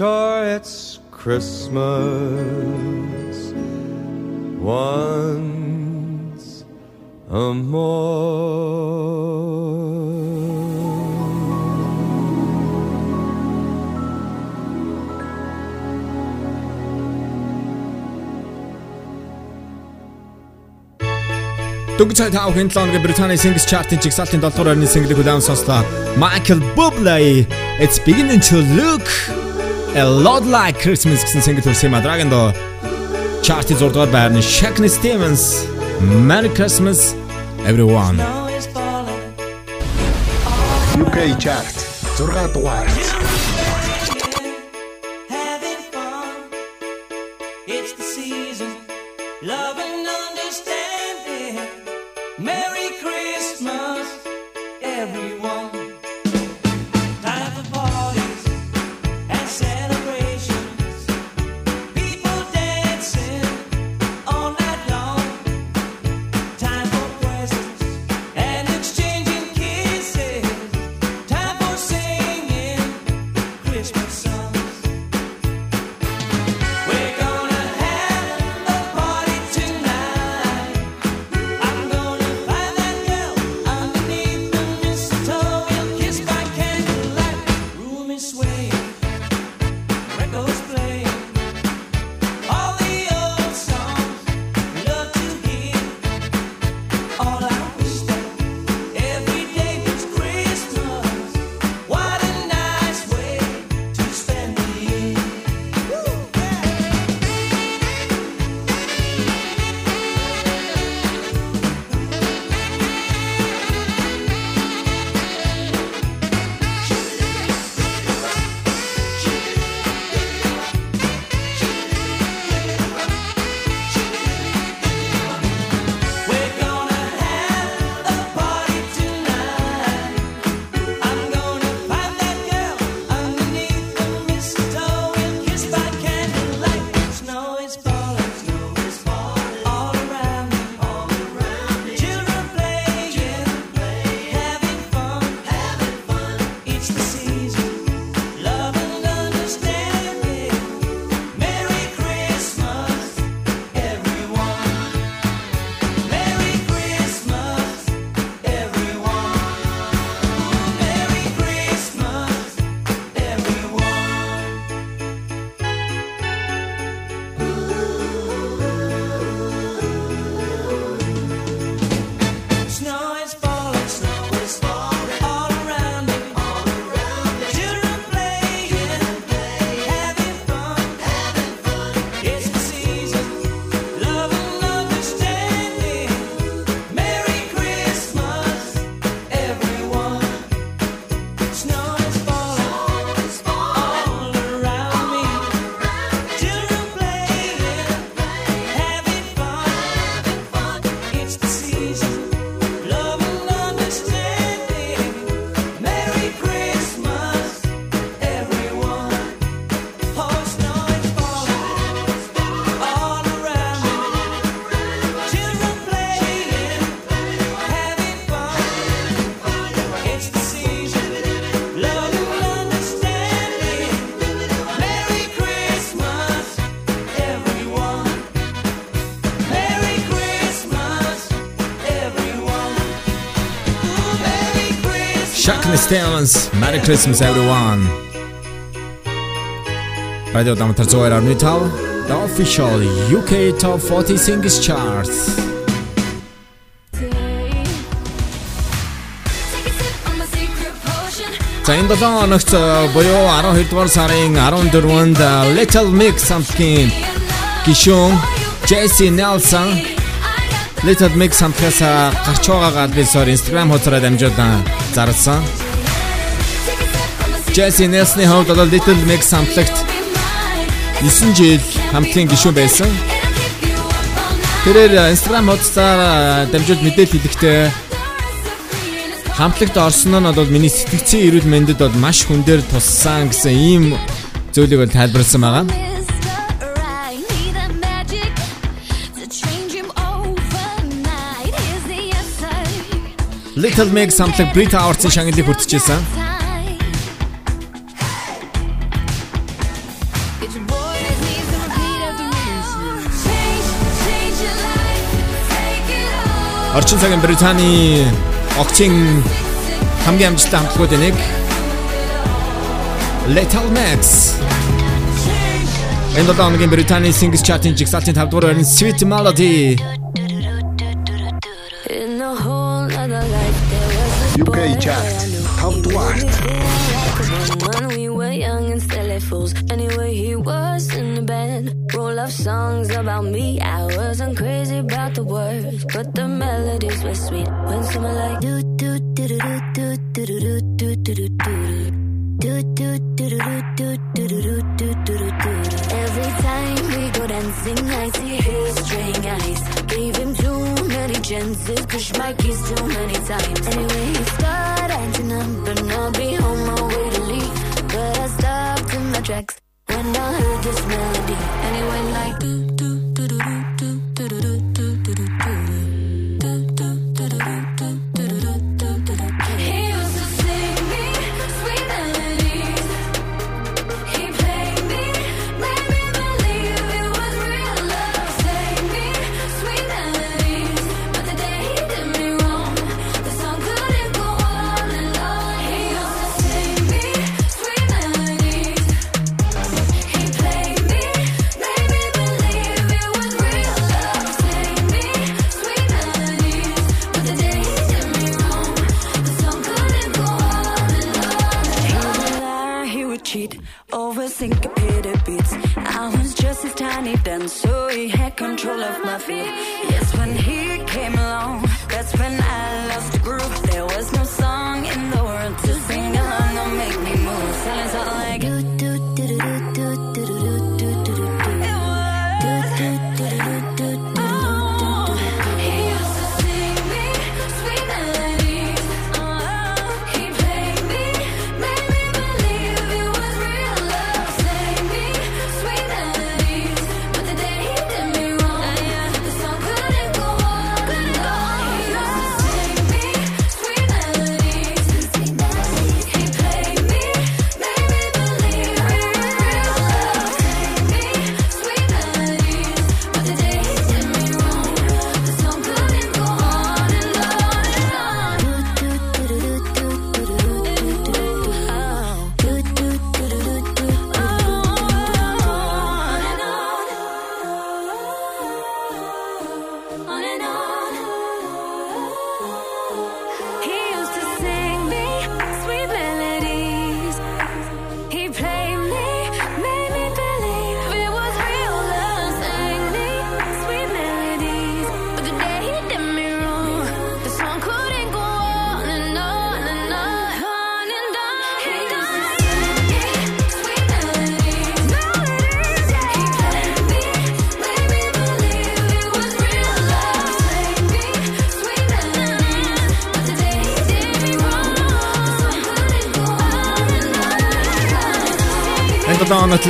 Sure, it's Christmas once a Дүнгийн цай тав хэн 7 өдрийн Британий Singles Chart-ын жигсаалтын 7 дугаар орны single-ийг удаан сонслоо. Michael Bublé It's beginning to look a lot like Christmas гэсэн single төрсөн юм а Dragon доо. Chart-ийн 6 дугаар байрны Shakin Stevens Merry Christmas everyone. UK Chart 6 дугаар. Chuck Stevens, Merry Christmas everyone. Radio Damtar Zoer Tower, the official UK Top 40 Singles Charts. За энэ 7 хоногт э, буюу 12 дугаар сарын 14-нд э, Little Mix хамтгийн гишүүн Jesse Nelson Little Mix хамтгаас гарч байгаагаа би сор Instagram хуудасаар дамжуулан зарласан. Jesse Nelson-ы хувьд бол Little Mix хамтлагт 9 жил хамтгийн гишүүн байсан. Тэрээр Instagram хуудасаар дамжуулт мэдээлэл хэлэхдээ хамтлагт орсон нь бол миний сэтгцийн эрүүл мэндэд бол маш хүн дээр туссан гэсэн ийм зүйлийг бол тайлбарласан байгаа. Little Mix хамтлаг Brit Awards-ын шагналыг хүртчихсэн. Орчин цагийн Британий огцын хамгийн амжилттай хамтлагуудын нэг Little Mix Энэ долоо хоногийн Британий Singles Chart-ын жигсаалтын 5 дугаар байрны Sweet Melody UK chart. Top 1. When we were young and silly fools, anyway, he was in the band. Roll of songs about me. I wasn't crazy about the words, but the melodies were sweet. When someone like do do do do do do do do chances, push my keys too many times. Anyway, he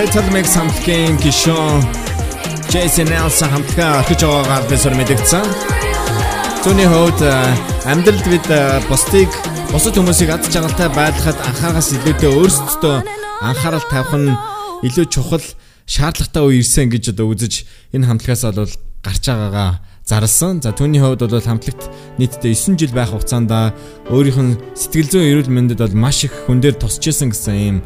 Little Mix хамтгийн гишүүн Jason Nelson хамтгаа орхиж байгаагаар би сүр мэдэгдсэн. Түүний хувьд э, амьдралд бид э, бусдыг бусад хүмүүсийг ад жаргалтай байлгахад анхаагаас илүүтэй өөрсдөө анхаарал тавих нь илүү чухал шаардлагатай үе ирсэн гэж одоо үзэж энэ хамтлагаас бол гарч байгаагаа зарлсан. За түүний хувьд бол хамтлагт нийтдээ 9 жил байх хугацаанд өөрийнх нь сэтгэл зүйн эрүүл мэндэд бол маш их хүн дээр тусч исэн гэсэн ийм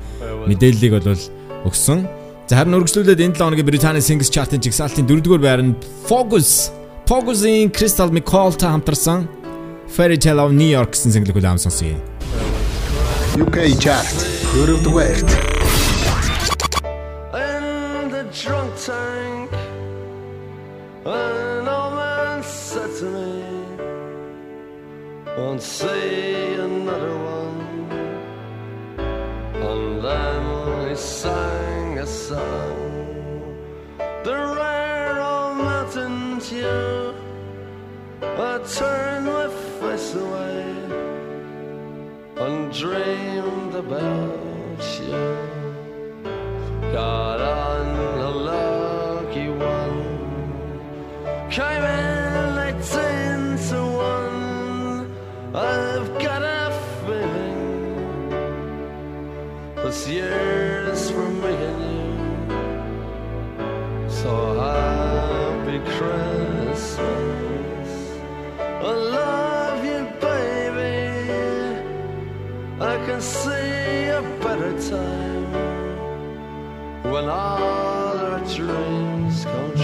мэдээллийг бол өгсөн. За харин үргэлжлүүлээд энэ 7 хоногийн Британий Singles Chart-ын жигсаалтын 4-р байранд Focus Focus-ийн Crystal McCall-та хамтарсан Fairy Tale of New York гэсэн single хүлээм сонсъё. UK chart дөрөвдүгээрт in the drunk tank. An old man said to me, Won't see another one. And then he sang a the rare old mountain tune. I turned my face away and dreamed about you. Got on a lucky one. Came in eighteen to one. I've got a feeling this year's when all our dreams come true.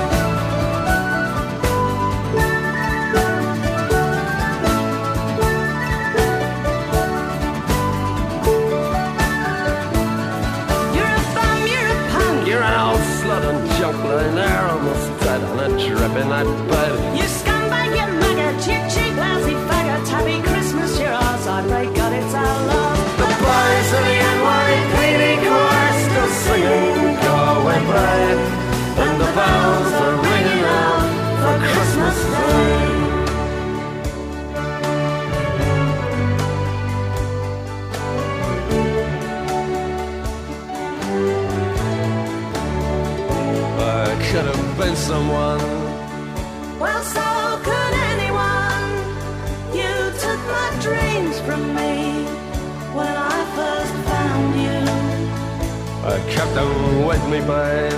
Drip in that bed. You scumbag, you maggot, you cheap, lousy faggot. Happy Christmas, you're ours. I pray God it's our love. The boys of the NYPD choir still singing "Go Away, Babe," and the bells are ringing out for Christmas Day. I could have been someone. Them with me, babe.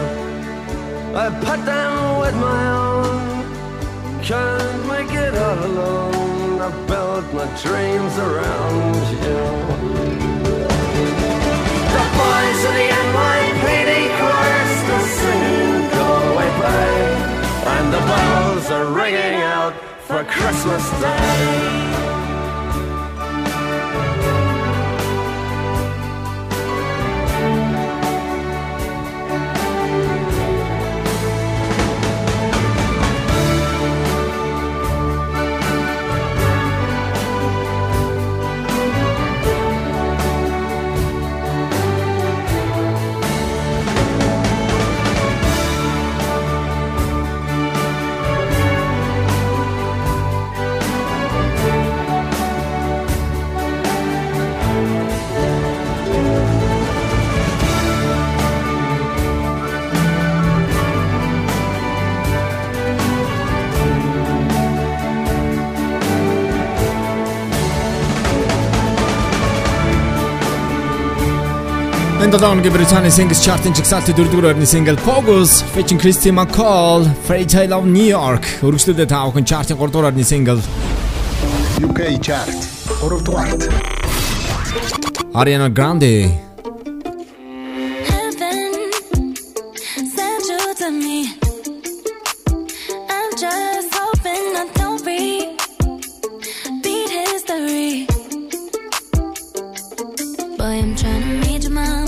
I put them with my own. Can't make it all alone. I built my dreams around you. The boys of the NYPD chorus still singing "Go Away, Babe," and the bells are ringing out for Christmas Day. Энэ 7 хоногийн Британий Singles Chart-ын жигсаалтын 4-р орны single Focus featuring Christy McCall, Fairy Tale of New York. Өргөжлөлөө та бүхэн chart-ын 3-р орны single. UK chart. Дөрөвдүгээрт Ariana Grande. Boy, I'm trying to meet your mama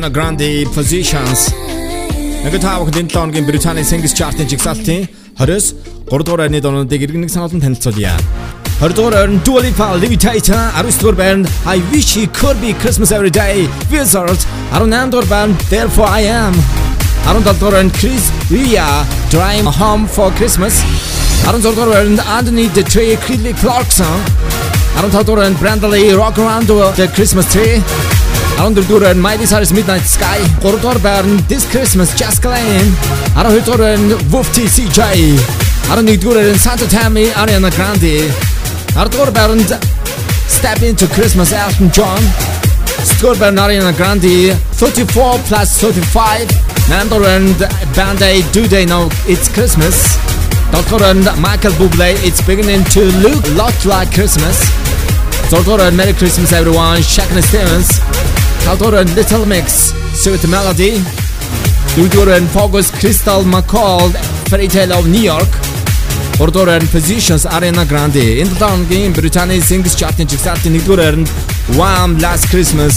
Ariana Grande Positions. Нэг таавах энэ 7 хоногийн Британий Singles Chart-ын жигсаалтын 20-с 3 дугаар байрны дуунуудыг иргэнэг санаалан танилцуулъя. 20 дугаар байрны Dua Lipa Levitator, 19 дугаар байрны I Wish It Could Be Christmas Every Day, Wizards, 18 дугаар байрны Therefore I Am, 17 дугаар байрны Chris Ria, Drive Home for Christmas, 16 дугаар байрны Anthony the Tree Kelly Clarkson, 15 дугаар байрны Brenda Lee Rock Around the Christmas Tree, Alondra Duran, Miley Cyrus, Midnight Sky, Cor Thorburn, This Christmas, Just Claim, Arohi Duran, Wufti CJ, to Duran, Santa Tammy, Ariana Grande, Arthur Thorburn, Step Into Christmas, Elton John, Scorpion, Ariana Grande, 34 plus 35, Mandarin, Band-Aid, Do They Know It's Christmas, Dr. and Michael Bublé, It's Beginning to Look Lot Like Christmas, Dr. and Merry Christmas Everyone, Shakin' Stevens, 7 дугаар байрны Little Mix Sweet Melody, 4 дугаар байрны Focus Crystal McCall Fairy Tale of New York, 3 дугаар байрны Positions Ariana Grande, энэ 7 хоногийн Британий Singles Chart-ын жигсаалтын 1-р байранд Wham Last Christmas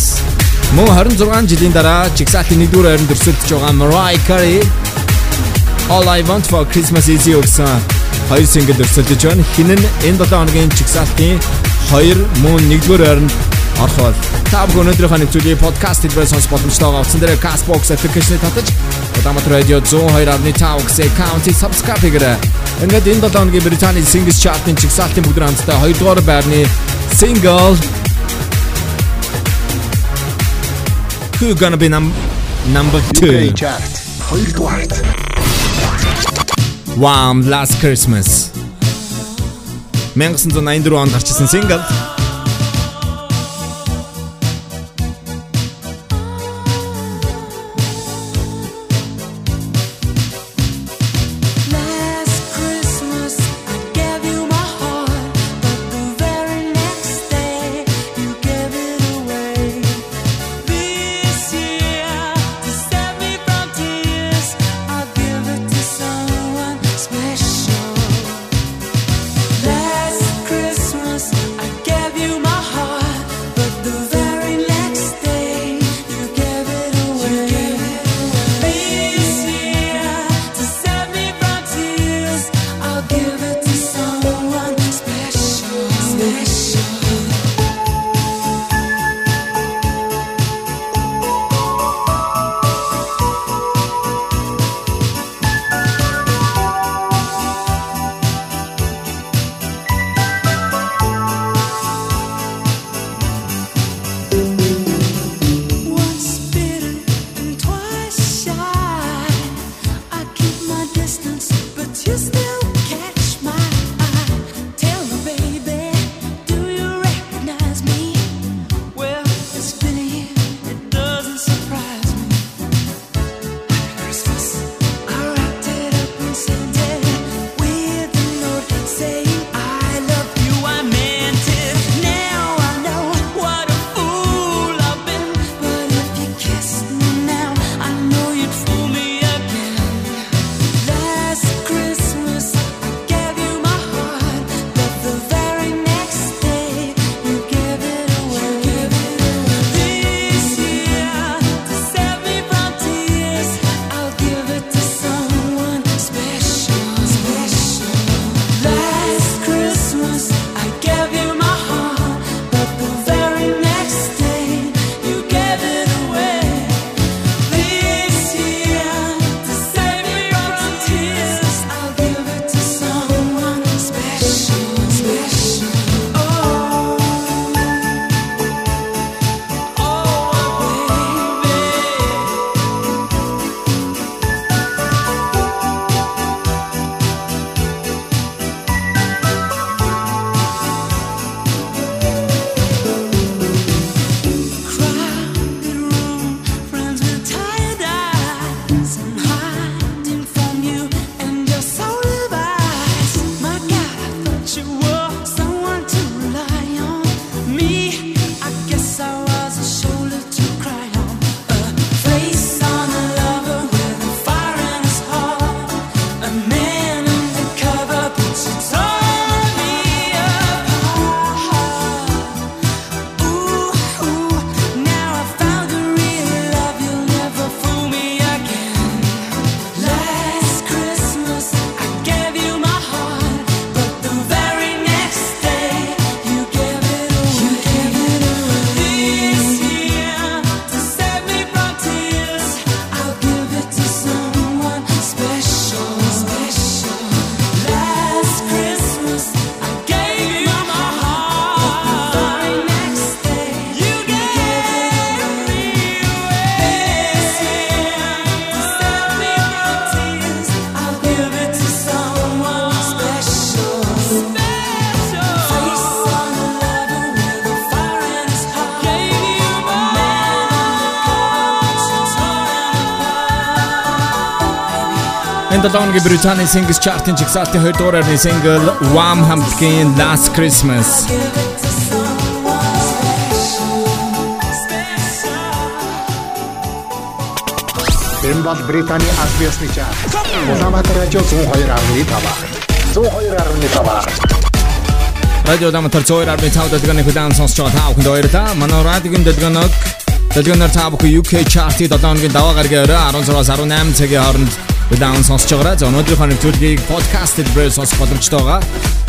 Мөн 26 жилийн дараа жигсаалтын 1-р байранд өрсөлдөж байгаа Mariah Carey All I Want for Christmas is You гэсэн хоёр single өрсөлдөж байна. Хин нь энэ 7 хоногийн жигсаалтын 2 мөн 1-р байранд орох бол та бүхэн өнөөдрийнхөө нэвтрүүлгийн подкаст хэлбэрээр сонсох боломжтой байгаа. Утсан дээр Castbox application-ыг татаж Улаанбаатар радио 102.5 гэсэн county subscribe хийгээрэй. Ингээд энэ 7 хоногийн Британий Singles Chart-ын жигсаалтын бүгд хамтдаа 2 дугаар байрны single Who gonna be num number 2 UK chart. 2 дугаарт Wham Last Christmas. 1984 онд гарчсан single 7 оны Британий Singles Chart-ын жигсаалтын 2 дугаар орны single Warm Pumpkin Last Christmas Энэ бол Британий Альбиасны чарт. Улаанбаатар радио 102.5. 102.5. Радио Улаанбаатар 102.5 дэлгэний хүлээн сонсож байгаа та бүхэнд баярлалаа. Манай радиогийн дэлгэнэг дэлгэнээр та бүхэн UK chart-ийн 7 өдрийн даваа гаргийн орой 16-аас 18 цагийн хооронд Удаан сонсож байгаа. За өнөөдрийнхөө нэвтрүүлгийг подкастэд брэйл сонсох боломжтой байгаа.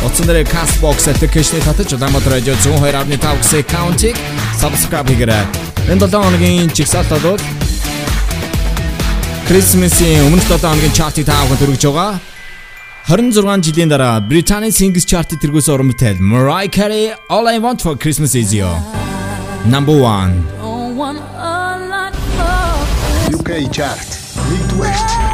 Утсан дээр Castbox application-ыг татаж Улаанбаатар радио 102.5 гэсэн аккаунтыг subscribe хийгээрэй. Энэ 7 хоногийн чигсалтад бол Christmas-ийн өмнөх 7 хоногийн chart-ыг таавахад хүргэж байгаа. 26 жилийн дараа Британий Singles Chart-д тэргүүлсэн уран бүтээл Mariah Carey All I Want for Christmas Is You. Number 1. UK Chart. Midwest.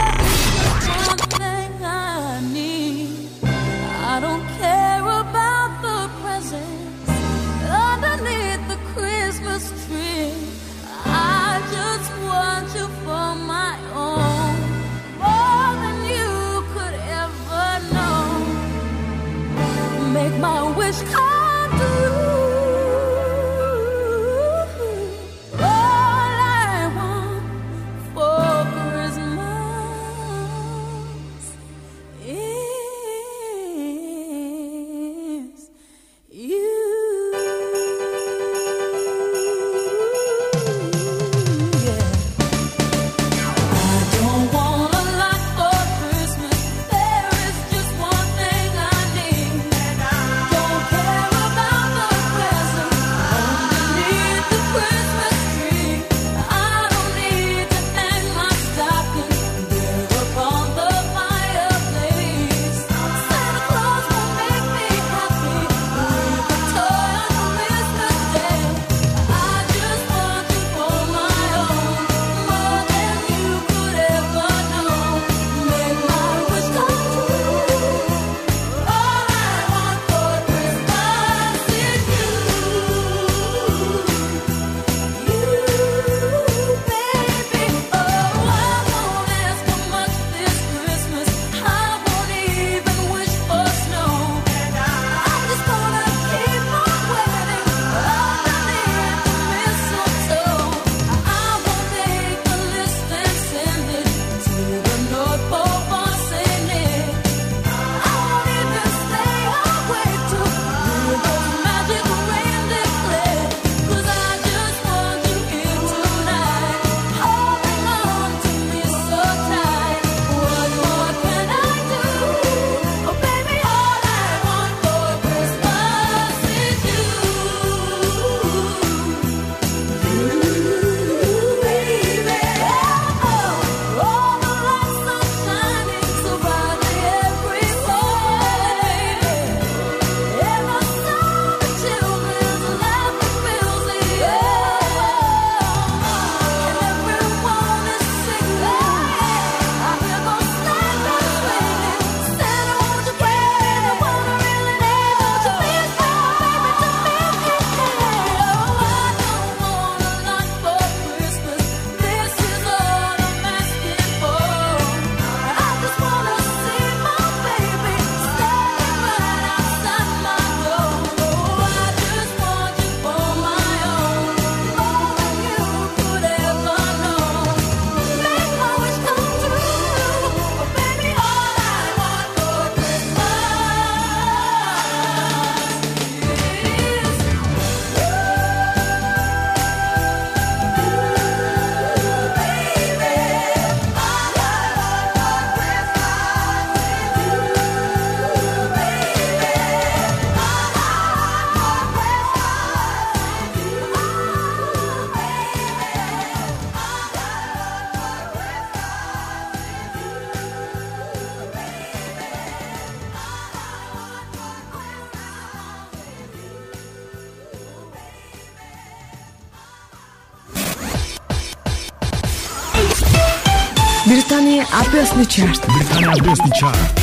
Бэлтний чарт. Британий Бэлтний чарт.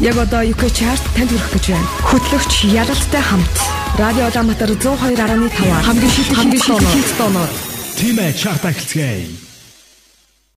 Яг одоо UK чарт танд хүрэх гэж байна. Хөтлөгч Ялалттай хамт Радио Улаанбаатар 102.5 хамгийн шилдэг хамгийн шилдэг тоноор. Тимэ чарт ахилцгээе.